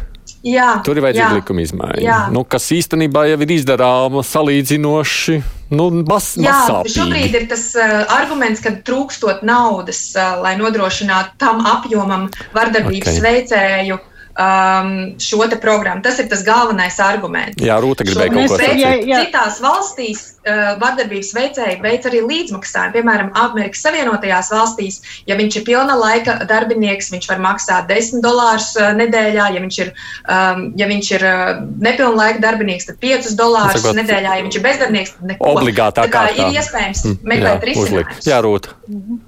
Jā, Tur ir vajadzīga likuma izmaiņa, nu, kas īstenībā jau ir izdarāma salīdzinoši. Nu, mas, Jā, šobrīd ir tas uh, arguments, ka trūkstot naudas, uh, lai nodrošinātu tam apjomam vardarbības okay. veicēju uh, um, šo programmu. Tas ir tas galvenais arguments. Jā, Rūta gribēja kaut ko teikt. Citās valstīs uh, vardarbības veicēji veic arī līdzmaksājumu. Piemēram, Amerikas Savienotajās valstīs, ja viņš ir pilna laika darbinieks, viņš var maksāt 10 dolārus uh, nedēļā. Ja viņš ir, um, ja viņš ir uh, nepilna laika darbinieks, tad 5 dolārus sakot, nedēļā. Ja viņš ir bezdarbnieks, tad neko. Obligātā kārtā. Ir iespējams mm, meklēt risinājumus. Jā, Rūta. -hmm.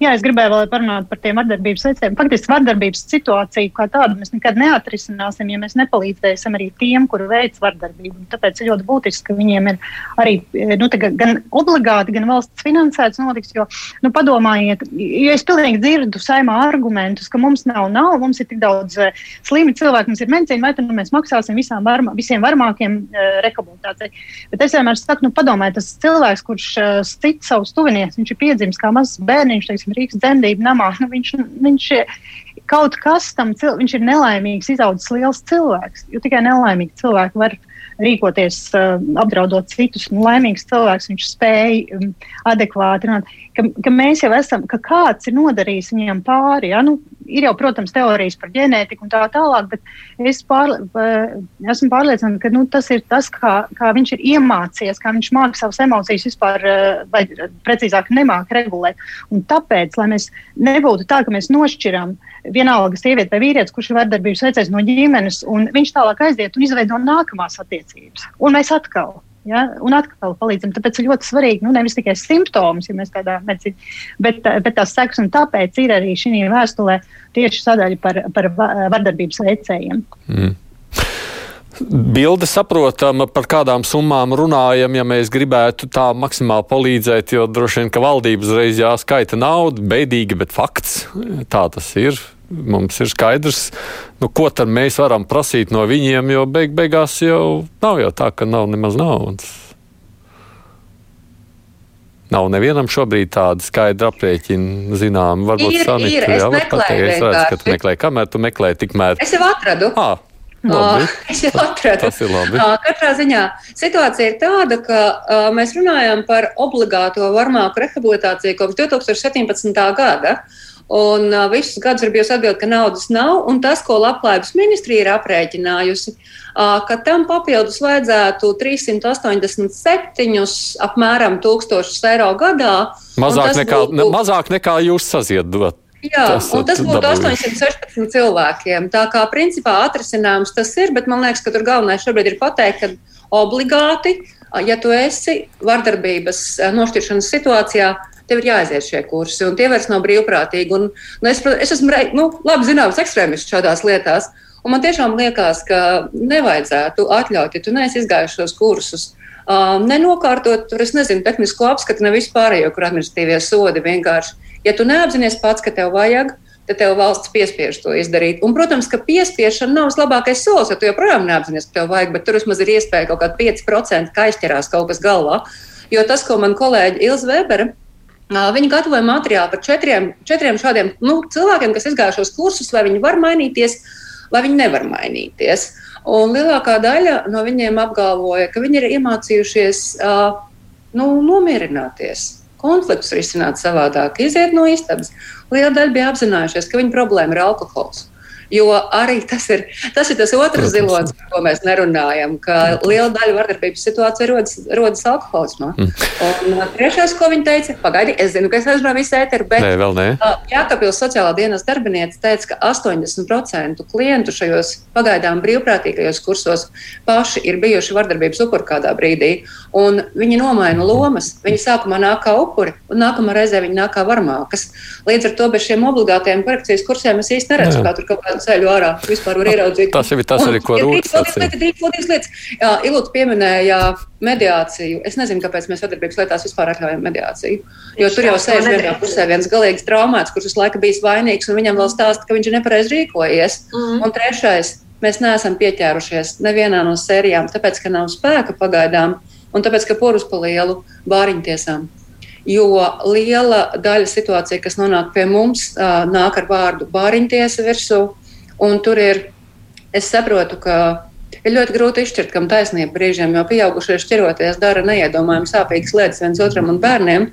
Jā, es gribēju vēl parunāt par tiem vardarbības veicējiem. Faktiski vardarbības situāciju kā tādu mēs nekad neatrisināsim, ja mēs nepalīdzēsim arī tiem, kuri veic vardarbību. Tāpēc ir ļoti būtiski, ka viņiem ir arī nu, gan obligāti, gan valsts finansēts notiks. Jo, nu, padomājiet, jo es pilnīgi dzirdu saimā argumentus, ka mums nav naudas, mums ir tik daudz uh, slimi cilvēki, mums ir medicīna, vai tad nu, mēs maksāsim varma, visiem varmākiem uh, rehabilitācijai. Bet es vienmēr saku, nu, padomājiet, tas cilvēks, kurš uh, stit savus tuvinieks, viņš ir piedzimis kā mazs bērns viņš teiksim, Rīgas dzemdību namā. Nu, viņš, viņš kaut kas tam, viņš ir nelaimīgs, izaudzis liels cilvēks. Jo tikai nelaimīgi cilvēki var rīkoties, uh, apdraudot citus. Nu, laimīgs cilvēks, viņš spēja um, adekvāti runāt. Ka, ka mēs jau esam, ka kāds ir nodarījis viņam pāri. Ja? Nu, ir jau, protams, teorijas par ģenētiku un tā tālāk, bet es pār, esmu pārliecināta, ka nu, tas ir tas, kā, kā viņš ir iemācījies, kā viņš māca savas emocijas vispār, eh, vai precīzāk, nemāca regulēt. Un tāpēc, lai mēs nebūtu tā, ka mēs nošķiram vienalga sievieti vai vīrietis, kurš ir vardarbības veicējs no ģimenes, un viņš tālāk aiziet un izveido nākamās attiecības. Un mēs atkal Ja? Un atkal palīdzam. Tāpēc ir ļoti svarīgi nu, nevis tikai simptomus, ja mēs tādā medicīnā, bet, bet tās sekas. Tāpēc ir arī šī vēstulē tieši sadaļa par, par vardarbības veicējiem. Mm. Bilde saprotama, par kādām summām runājam, ja mēs gribētu tā maksimāli palīdzēt, jo droši vien, ka valdība uzreiz jāskaita naudu, beidīgi, bet fakts tā tas ir mums ir skaidrs, nu, ko tad mēs varam prasīt no viņiem, jo beig beigās jau nav jau tā, ka nav nemaz naudas. Nav nevienam šobrīd tāda skaidra aprēķina, zinām, varbūt sanita, jā, var pateikt, es redzu, ka tu meklē, kamēr tu meklē, tikmēr. Es jau atradu. Ah, Labi. [LAUGHS] Es jau atradu. Tas ir labi. Katrā ziņā situācija ir tāda, ka uh, mēs runājam par obligāto varmāku rehabilitāciju kopš 2017. gada. Un uh, visus gadus ir bijusi atbilde, ka naudas nav. Un tas, ko Labklājības ministrija ir aprēķinājusi, uh, ka tam papildus vajadzētu 387 apmēram tūkstošus eiro gadā. Mazāk nekā, būtu, ne, mazāk nekā jūs saziedot. Jā, tas, un tas būtu dabūjuši. 816 cilvēkiem. Tā kā principā atrisinājums tas ir, bet man liekas, ka tur galvenais šobrīd ir pateikt, ka obligāti, ja tu esi vardarbības nošķiršanas situācijā, tev ir jāaiziet šie kursi, un tie vairs nav brīvprātīgi. Un, nu, es, es esmu nu, labi zināms ekstrēmists šādās lietās, un man tiešām liekas, ka nevajadzētu atļaut, ja tu neesi izgājis šos kursus. Uh, nenokārtot, tur es nezinu, tehnisko apskatu, ne vispārējo, kur administratīvie sodi vienkārši. Ja tu neapzinies pats, ka tev vajag, tad tev valsts piespiež to izdarīt. Un, protams, ka piespiešana nav vislabākais solis, jo tu joprojām neapzinies, ka tev vajag, bet tur vismaz ir iespēja kaut kāda 5% ka aizķerās kaut kas galvā. Jo tas, ko man kolēģi Ilza Webere Viņi gatavoja materiālu par četriem, četriem šādiem nu, cilvēkiem, kas izgājušos kursus, vai viņi var mainīties, vai viņi nevar mainīties. Un lielākā daļa no viņiem apgalvoja, ka viņi ir iemācījušies uh, nu, nomierināties, konfliktus risināt savādāk, iziet no istabas. Liela daļa bija apzinājušies, ka viņu problēma ir alkohols. Jo arī tas ir tas, ir tas otrs zilonis, par ko mēs nerunājam, ka liela daļa vardarbības situāciju rodas, rodas alkoholismā. Mm. Un trešais, ko viņi teica, pagaidi, es zinu, ka es aizrunāju visu ēteru, bet Nē, vēl nē. Jākapils sociālā dienas darbiniece teica, ka 80% klientu šajos pagaidām brīvprātīgajos kursos paši ir bijuši vardarbības upuri kādā brīdī. Un viņi nomaina lomas. Viņi sākumā nāk kā upuri, un nākamā reizē viņi nāk kā varmākas. Līdz ar to bez šiem obligātajiem korekcijas kursiem es īsti neredzu, kā tur kaut kādu ceļu ārā vispār var ieraudzīt. Tas jau ir tas, arī, ko Rūtas sacīja. Jā, Ilūta pieminēja mediāciju. Es nezinu, kāpēc mēs sadarbības lietās vispār atļaujam mediāciju. Jo tur jau sēž vienā pusē viens galīgs traumēts, kurš visu laiku bijis vainīgs, un viņam vēl stāsta, ka viņš ir nepareizi rīkojies. Mm. Un trešais, mēs neesam pieķērušies nevienā no sērijām, tāpēc, ka nav spēka pagaidām, un tāpēc, ka porus pa lielu bāriņtiesām. Jo liela daļa situācija, kas nonāk pie mums, nāk ar vārdu bāriņtiesa virsū, un tur ir, es saprotu, ka ir ļoti grūti izšķirt, kam taisnība brīžiem, jo pieaugušie šķiroties dara neiedomājami sāpīgas lietas viens otram un bērniem,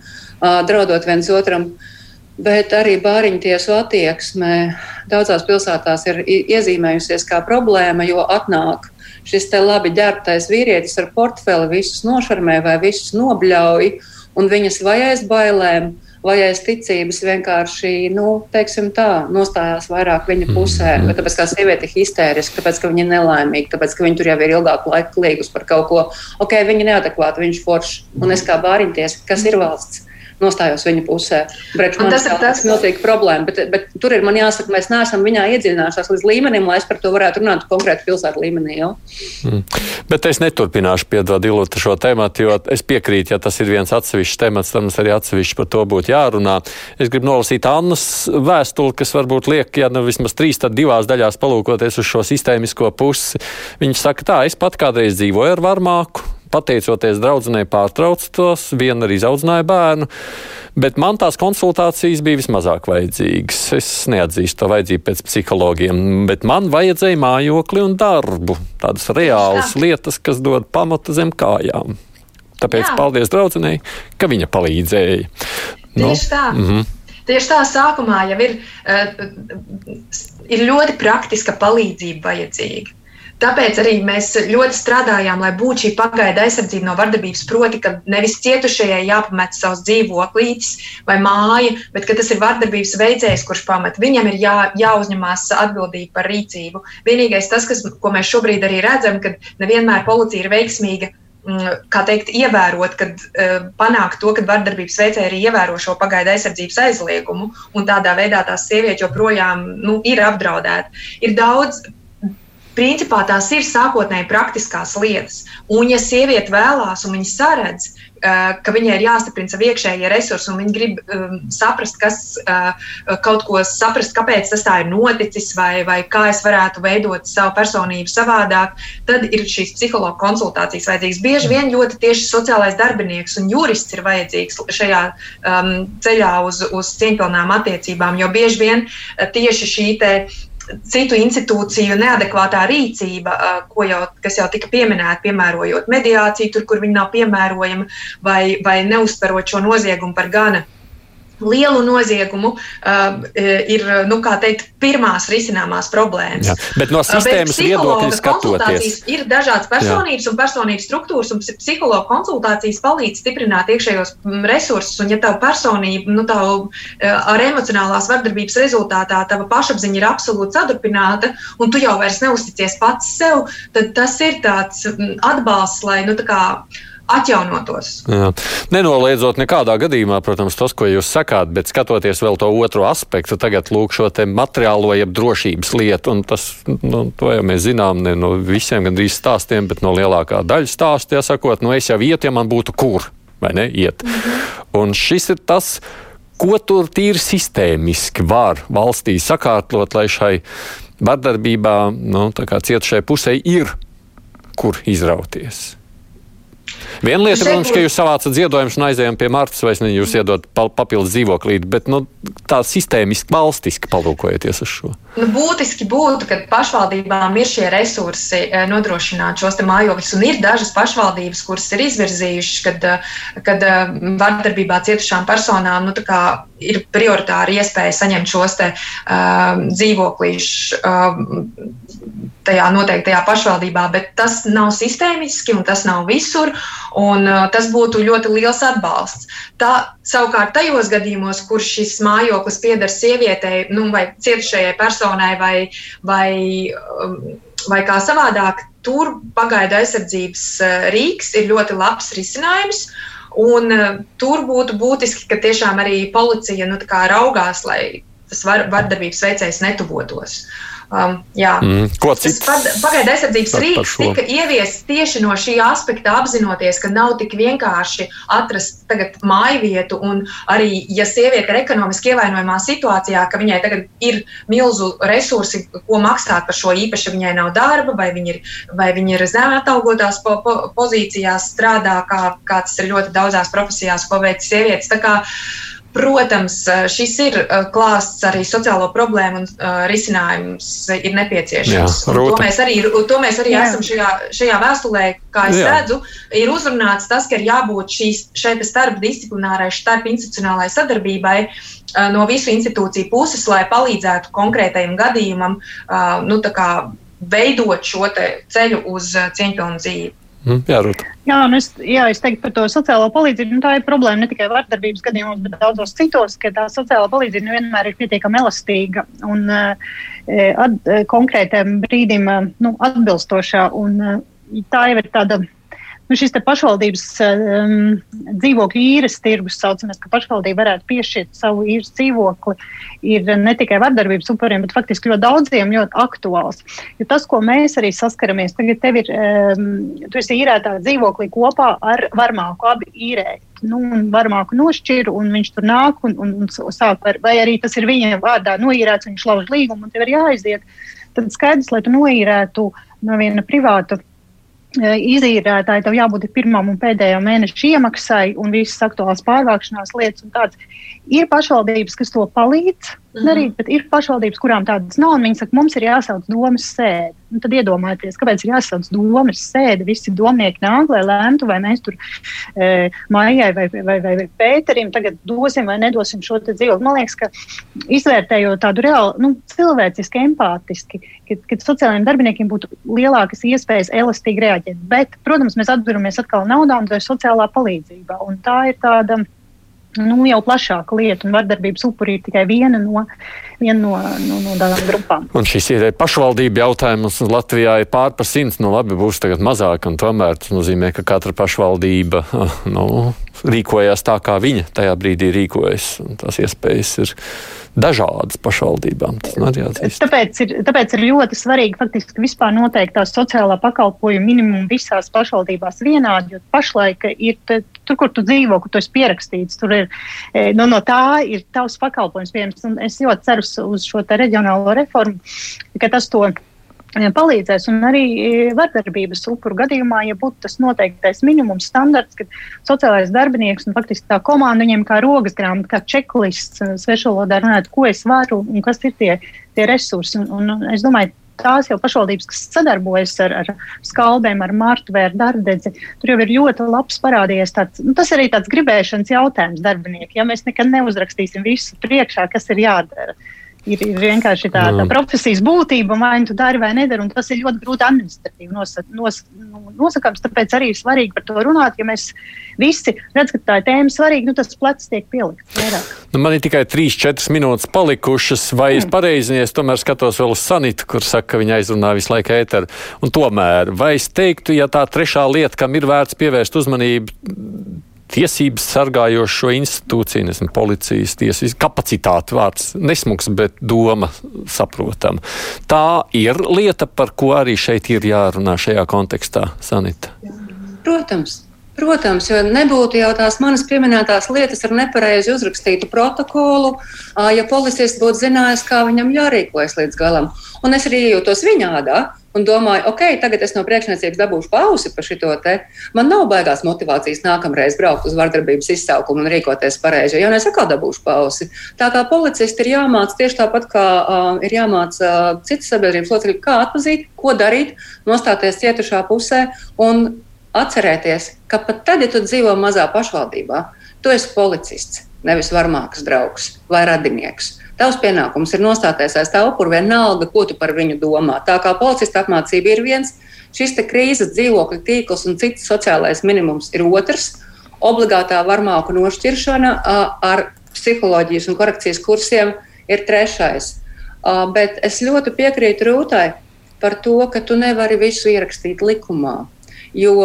draudot viens otram. Bet arī bāriņu tiesu attieksme daudzās pilsētās ir iezīmējusies kā problēma, jo atnāk šis te labi ģērbtais vīrietis ar portfeli, visus nošarmē vai visus nobļauj, un viņas vai aiz bailēm, vai aiz ticības vienkārši, nu, teiksim tā, nostājās vairāk viņa pusē. Mm. Tāpēc, kā sieviete ir histēriska, tāpēc, ka viņa ir nelaimīga, tāpēc, ka viņa tur jau ir ilgāku laiku klīgus par kaut ko. Ok, viņa ir neadekvāta, viņš foršs, un es kā bāriņties, kas ir valsts nostājos viņa pusē. Breču, tas ir tas milzīgs problēma, bet, bet tur ir man jāsaka, mēs neesam viņā iedziļinājušies līdz līmenim, lai es par to varētu runāt konkrēti pilsētu līmenī. Jau. Mm. Bet es neturpināšu piedot Ilūtu šo tēmatu, jo es piekrītu, ja tas ir viens atsevišķs temats, tad mums arī atsevišķi par to būtu jārunā. Es gribu nolasīt Annas vēstuli, kas varbūt liek, ja nu vismaz trīs, tad divās daļās palūkoties uz šo sistēmisko pusi. Viņš saka tā, es pat kādreiz dzīvoju ar varmāku, pateicoties draudzenei pārtraucu tos, viena arī izaudzināja bērnu, bet man tās konsultācijas bija vismazāk vajadzīgas. Es neatzīstu to vajadzību pēc psihologiem, bet man vajadzēja mājokli un darbu, tādas reālas lietas, kas dod pamatu zem kājām. Tāpēc Jā. paldies draudzenei, ka viņa palīdzēja. Nu, Tieši tā. Mm -hmm. Tieši tā sākumā jau ir, uh, ir ļoti praktiska palīdzība vajadzīga. Tāpēc arī mēs ļoti strādājām, lai būtu šī pagaida aizsardzība no vardarbības. Proti, ka nevis cietušajai jāpamet savs dzīvoklītis vai māja, bet tas ir vardarbības veicējs, kurš pamet. Viņam ir jā, jāuzņemās atbildība par rīcību. Vienīgais tas, kas, ko mēs šobrīd arī redzam, ka nevienmēr policija ir veiksmīga mm, kā teikt, ievērot, kad uh, panākt to, ka vardarbības veicēji arī ievēro šo pagaidu aizsardzības aizliegumu, un tādā veidā tās sievietes joprojām nu, ir apdraudētas. Ir daudz principā tās ir sākotnēji praktiskās lietas. Un, ja sieviete vēlās un viņa saredz, uh, ka viņai ir jāstiprina savi iekšējie resursi, un viņa grib um, saprast, kas, uh, kaut ko saprast, kāpēc tas tā ir noticis, vai, vai kā es varētu veidot savu personību savādāk, tad ir šīs psihologa konsultācijas vajadzīgas. Bieži vien ļoti tieši sociālais darbinieks un jurists ir vajadzīgs šajā um, ceļā uz, uz cieņpilnām attiecībām, jo bieži vien tieši šī te citu institūciju neadekvātā rīcība, jau, kas jau tika pieminēta, piemērojot mediāciju, tur, kur viņi nav piemērojami, vai, vai neuztverot šo noziegumu par gana lielu noziegumu uh, ir nu, teikt, pirmās risināmās problēmas. Jā, bet no sistēmas viedokļa skatoties, ir dažādas personības Jā. un personības struktūras, un psihologa konsultācijas palīdz stiprināt iekšējos resursus. Un, ja tava personība, nu, tavu, ar emocionālās vardarbības rezultātā tava pašapziņa ir absolūti sadurpināta, un tu jau vairs neusticies pats sev, tad tas ir tāds atbalsts, lai nu, tā kā atjaunotos. Jā. Nenoliedzot nekādā gadījumā, protams, tas, ko jūs sakāt, bet skatoties vēl to otro aspektu, tagad lūk šo te materiālo, jeb drošības lietu, un tas, nu, to jau mēs zinām ne no visiem gandrīz stāstiem, bet no lielākā daļa stāstu, jāsakot, nu es jau ietu, ja man būtu kur, vai ne, iet. -hmm. Un šis ir tas, ko tur tīri sistēmiski var valstī sakārtot, lai šai vardarbībā, nu, tā kā cietušai pusē ir kur izrauties. Viena lieta, protams, ka jūs savācat ziedojumus un aizējām pie Martas, vai ne, jūs iedod papildus dzīvoklīti, bet nu, tā sistēmiski, valstiski palūkojieties uz šo. Nu, būtiski būtu, ka pašvaldībām ir šie resursi eh, nodrošināt šos mājokļus, un ir dažas pašvaldības, kuras ir izvirzījušas, kad, eh, kad eh, vardarbībā cietušām personām nu, ir prioritāra iespēja saņemt šos te, uh, dzīvoklīšus uh, tajā noteiktajā pašvaldībā, bet tas nav sistēmiski un tas nav visur, un uh, tas būtu ļoti liels atbalsts. Tā, savukārt tajos gadījumos, kur šis mājoklis pieder sievietei nu, vai cietušajai personai vai, vai, um, vai kā savādāk, tur pagaidu aizsardzības uh, rīks ir ļoti labs risinājums. Un, uh, tur būtu būtiski, ka tiešām arī policija nu, raugās, lai tas var, vardarbības veicējs netuvotos. Um, jā. mm, ko cits? Pagaidu aizsardzības rīks tika ieviests tieši no šī aspekta, apzinoties, ka nav tik vienkārši atrast māju vietu, un arī, ja sieviete ir ekonomiski ievainojamā situācijā, ka viņai tagad ir milzu resursi, ko maksāt par šo īpaši, viņai nav darba, vai viņa ir, vai viņa ir zem atalgotās po, po, pozīcijās strādā, kā, kā tas ir ļoti daudzās profesijās, ko veic sievietes. Tā kā, uh, Protams, šis ir klāsts arī sociālo problēmu un uh, risinājums ir nepieciešams. Jā, to mēs arī, to mēs arī Jā. esam šajā, šajā vēstulē, kā es Jā. redzu, ir uzrunāts tas, ka ir jābūt šīs, šeit starpdisciplinārai, starpinstitucionālai sadarbībai no visu institūciju puses, lai palīdzētu konkrētajam gadījumam nu, veidot šo ceļu uz cieņpilnu dzīvi. Mm, jā, Rūta. Jā, nu es, jā, es teiktu par to sociālo palīdzību. Nu, tā ir problēma ne tikai vardarbības gadījumos, bet daudzos citos, ka tā sociālā palīdzība nevienmēr ir pietiekami elastīga un uh, at, konkrētam brīdim uh, nu, atbilstošā. Un, uh, tā jau ir tāda nu, šis pašvaldības um, dzīvokļu īres tirgus, saucamies, ka pašvaldība varētu piešķirt savu īres dzīvokli, ir ne tikai vardarbības upuriem, bet faktiski ļoti daudziem ļoti aktuāls. Jo tas, ko mēs arī saskaramies, tagad tev ir, um, tu esi īrētā dzīvoklī kopā ar varmāku, abi īrēji. Nu, varmāku nošķiru, un viņš tur nāk un, un, un sāk, ar, vai arī tas ir viņa vārdā noīrēts, viņš lauž līgumu, un tev ir jāaiziet. Tad skaidrs, lai tu noīrētu no viena privāta izīrētāji, tev jābūt pirmam un pēdējam mēneša iemaksai un visas aktuālās pārvākšanās lietas. Ir pašvaldības, kas to palīdz mhm. darīt, bet ir pašvaldības, kurām tādas nav, un viņi saka, mums ir jāsauc domas sēde. Un tad iedomājieties, kāpēc ir jāsauc domas sēde. Visi domnieki nāk, lai lemtu, vai mēs tur e, Maijai vai, vai, vai, vai Pēterim tagad dosim vai nedosim šo dzīvokli. Man liekas, ka izvērtējot tādu reāli, nu, cilvēciski, empātiski, kad, kad sociālajiem darbiniekiem būtu lielākas iespējas elastīgi reaģēt. Bet, protams, mēs atduramies atkal naudā un tā ir sociālā palīdzība. Un tā ir tāda nu, jau plašāka lieta, un vardarbības upuri ir tikai viena no, viena no, no, no tādām grupām. Un šis ir pašvaldība jautājums. Latvijā ir pār par simts, nu labi, būs tagad mazāk, un tomēr tas nozīmē, ka katra pašvaldība [LAUGHS] nu, rīkojās tā, kā viņa tajā brīdī rīkojas. Tās iespējas ir dažādas pašvaldībām. Tāpēc ir, tāpēc ir ļoti svarīgi faktiski vispār noteikt tās sociālā pakalpojuma minimumu visās pašvaldībās vienādi, jo pašlaik ir tur, kur tu dzīvo, kur tu esi pierakstīts, tur ir, e, nu, no tā ir tavs pakalpojums pieejams. Un es ļoti ceru uz šo reģionālo reformu, ka tas to palīdzēs. Un arī e, vardarbības upuru gadījumā, ja būtu tas noteiktais minimums standarts, ka sociālais darbinieks un faktiski tā komanda viņiem kā rokas grāmata, kā čeklists e, svešvalodā runāt, ko es varu un kas ir tie, tie resursi. Un, un es domāju, tās jau pašvaldības, kas sadarbojas ar, ar skalbēm, ar ar Dārdedzi, tur jau ir ļoti labs parādījies. Tāds, nu, tas arī tāds gribēšanas jautājums darbinieki. Ja mēs nekad neuzrakstīsim visu priekšā, kas ir jādara ir, ir vienkārši tā, tā profesijas būtība, vai nu tu dari vai nedari, un tas ir ļoti grūti administratīvi nosak, nos, nu, nosakāms. Tāpēc arī ir svarīgi par to runāt. Ja mēs visi redzam, ka tā ir tēma svarīga, nu tas plecs tiek pielikts vairāk. Nu, man ir tikai 3-4 minūtes palikušas, vai mm. es pareizi, es tomēr skatos vēl uz Sanitu, kur saka, ka viņa aizrunā visu laiku ēteru. Un tomēr, vai es teiktu, ja tā trešā lieta, kam ir vērts pievērst uzmanību, tiesības sargājošo institūciju, nezinu, policijas, tiesas kapacitāti vārds nesmugs, bet doma saprotam. Tā ir lieta, par ko arī šeit ir jārunā šajā kontekstā, Sanita. Protams. Protams, jo nebūtu jau tās manas pieminētās lietas ar nepareizi uzrakstītu protokolu, ja policists būtu zinājis, kā viņam jārīkojas līdz galam. Un es arī jūtos viņādā, un domāju, ok, tagad es no priekšniecības dabūšu pausi par šo te. Man nav baigās motivācijas nākamreiz braukt uz vardarbības izsaukumu un rīkoties pareizi, jo es atkal dabūšu pausi. Tā kā policisti ir jāmāca tieši tāpat, kā uh, ir jāmāca uh, citas sabiedrības locekļi, kā atpazīt, ko darīt, nostāties cietušā pusē un atcerēties, ka pat tad, ja tu dzīvo mazā pašvaldībā, tu esi policists. nevis varmākas draugs vai radinieks. Tavs pienākums ir nostāties aiz tā upura vienalga, ko tu par viņu domā. Tā kā policista apmācība ir viens, šis krīzes dzīvokļa tīkls un cits sociālais minimums ir otrs. Obligātā varmāku nošķiršana ar psiholoģijas un korekcijas kursiem ir trešais. Bet es ļoti piekrītu Rūtai par to, ka tu nevari visu ierakstīt likumā. Jo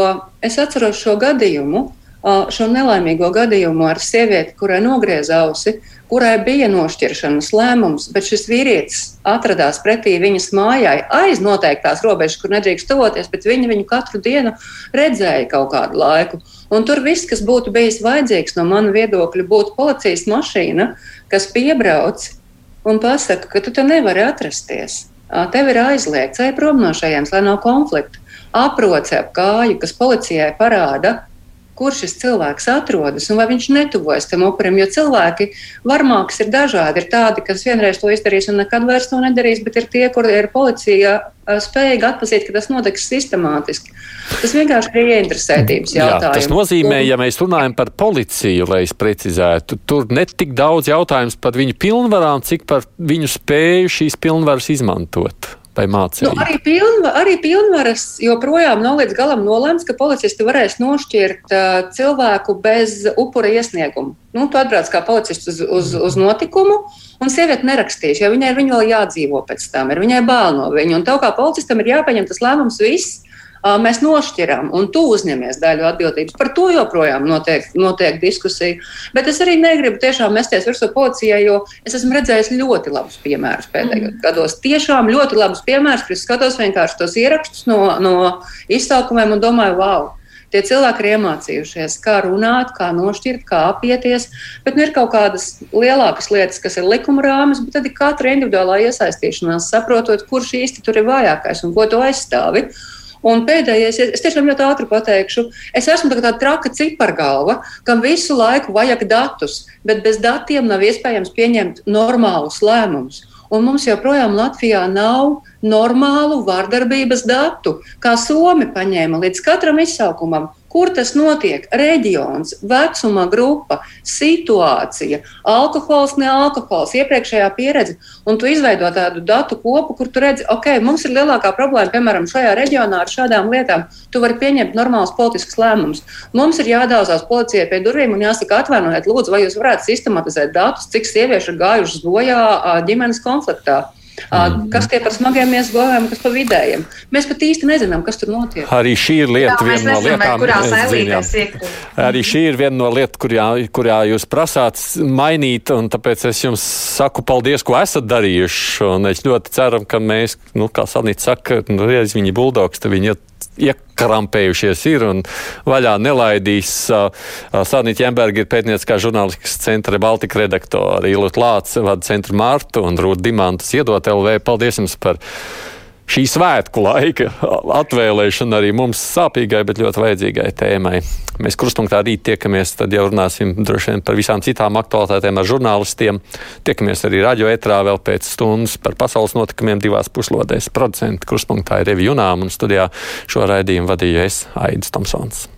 es atceros šo gadījumu, šo nelaimīgo gadījumu ar sievieti, kurai nogrieza ausi, kurai bija nošķiršanas lēmums, bet šis vīrietis atradās pretī viņas mājai aiz noteiktās robežas, kur nedrīkst tuvoties, bet viņa viņu katru dienu redzēja kaut kādu laiku. Un tur viss, kas būtu bijis vajadzīgs no mana viedokļa, būtu policijas mašīna, kas piebrauc un pasaka, ka tu te nevari atrasties. Tev ir aizliegts, ej prom no šejienes, lai nav konflikta. Aproce ap kāju, kas policijai parāda, kur šis cilvēks atrodas un vai viņš netuvojas tam upurim. Jo cilvēki, varmāks ir dažādi. Ir tādi, kas vienreiz to izdarīs un nekad vairs to nedarīs, bet ir tie, kur ir policija spējīga atpazīt, ka tas notiks sistemātiski. Tas vienkārši ir ieinteresētības jautājums. Jā, tas nozīmē, ja mēs runājam par policiju, lai es precizētu, tur ne tik daudz jautājums par viņu pilnvarām, cik par viņu spēju šīs pilnvaras izmantot vai mācību? Nu, arī, pilnva, arī pilnvaras joprojām nav līdz galam nolēmts, ka policisti varēs nošķirt uh, cilvēku bez upura iesnieguma. Nu, tu atbrauc kā policists uz, uz, uz notikumu, un sieviete nerakstīs, jo viņai ir viņa vēl jādzīvo pēc tam, ir viņai bail no viņa. Un tev kā policistam ir jāpieņem tas lēmums viss mēs nošķiram, un tu uzņemies daļu atbildības. Par to joprojām notiek, notiek diskusija. Bet es arī negribu tiešām mesties virsū policijai, jo es esmu redzējis ļoti labus piemērus pēdējos mm. gados. Tiešām ļoti labus piemērus, es skatos vienkārši tos ierakstus no, no izsaukumiem un domāju, wow! Tie cilvēki ir iemācījušies, kā runāt, kā nošķirt, kā apieties. Bet nu, ir kaut kādas lielākas lietas, kas ir likuma rāmis, bet tad ir katra individuālā iesaistīšanās, saprotot, kurš īsti tur ir vājākais un ko tu aizstāvi. Un pēdējais, es tiešām ļoti ātri pateikšu, es esmu tāda traka cipargalva, kam visu laiku vajag datus, bet bez datiem nav iespējams pieņemt normālus lēmumus. Un mums joprojām Latvijā nav normālu vardarbības datu, kā Somi paņēma līdz katram izsaukumam Kur tas notiek? Reģions, vecuma grupa, situācija, alkohols, ne alkohols, iepriekšējā pieredze. Un tu izveido tādu datu kopu, kur tu redzi, ok, mums ir lielākā problēma, piemēram, šajā reģionā ar šādām lietām. Tu vari pieņemt normālus politiskus lēmumus. Mums ir jādāvās policijai pie durvīm un jāsaka, atvainojiet, lūdzu, vai jūs varētu sistematizēt datus, cik sieviešu ir gājušas bojā ģimenes konfliktā. Mm. Kas tie par smagiem iesgojumiem, kas par vidējiem? Mēs pat īsti nezinām, kas tur notiek. Arī šī ir lieta, Jā, viena no lietām, arī šī ir viena no lietām, kurā, kurā jūs prasāt mainīt, un tāpēc es jums saku paldies, ko esat darījuši. Un es ļoti ceru, ka mēs, nu, kā Sanīts saka, nu, reiz viņi buldogs, tad viņi iekrampējušies ir un vaļā nelaidīs. Sārnīta Jemberga ir pētnieciskā žurnālistikas centra Baltika redaktora, Ilot Lāts vada centru Mārtu un Rūt Dimantas iedot LV. Paldies jums par! Šī svētku laika atvēlēšana arī mums sāpīgai, bet ļoti vajadzīgai tēmai. Mēs krustpunktā rīt tiekamies, tad jau runāsim droši vien par visām citām aktualitātēm ar žurnālistiem. Tiekamies arī radio etrā vēl pēc stundas par pasaules notikumiem divās puslodēs. Producenti krustpunktā ir Revi Junām un studijā šo raidījumu vadīja es Aidis Tomsons.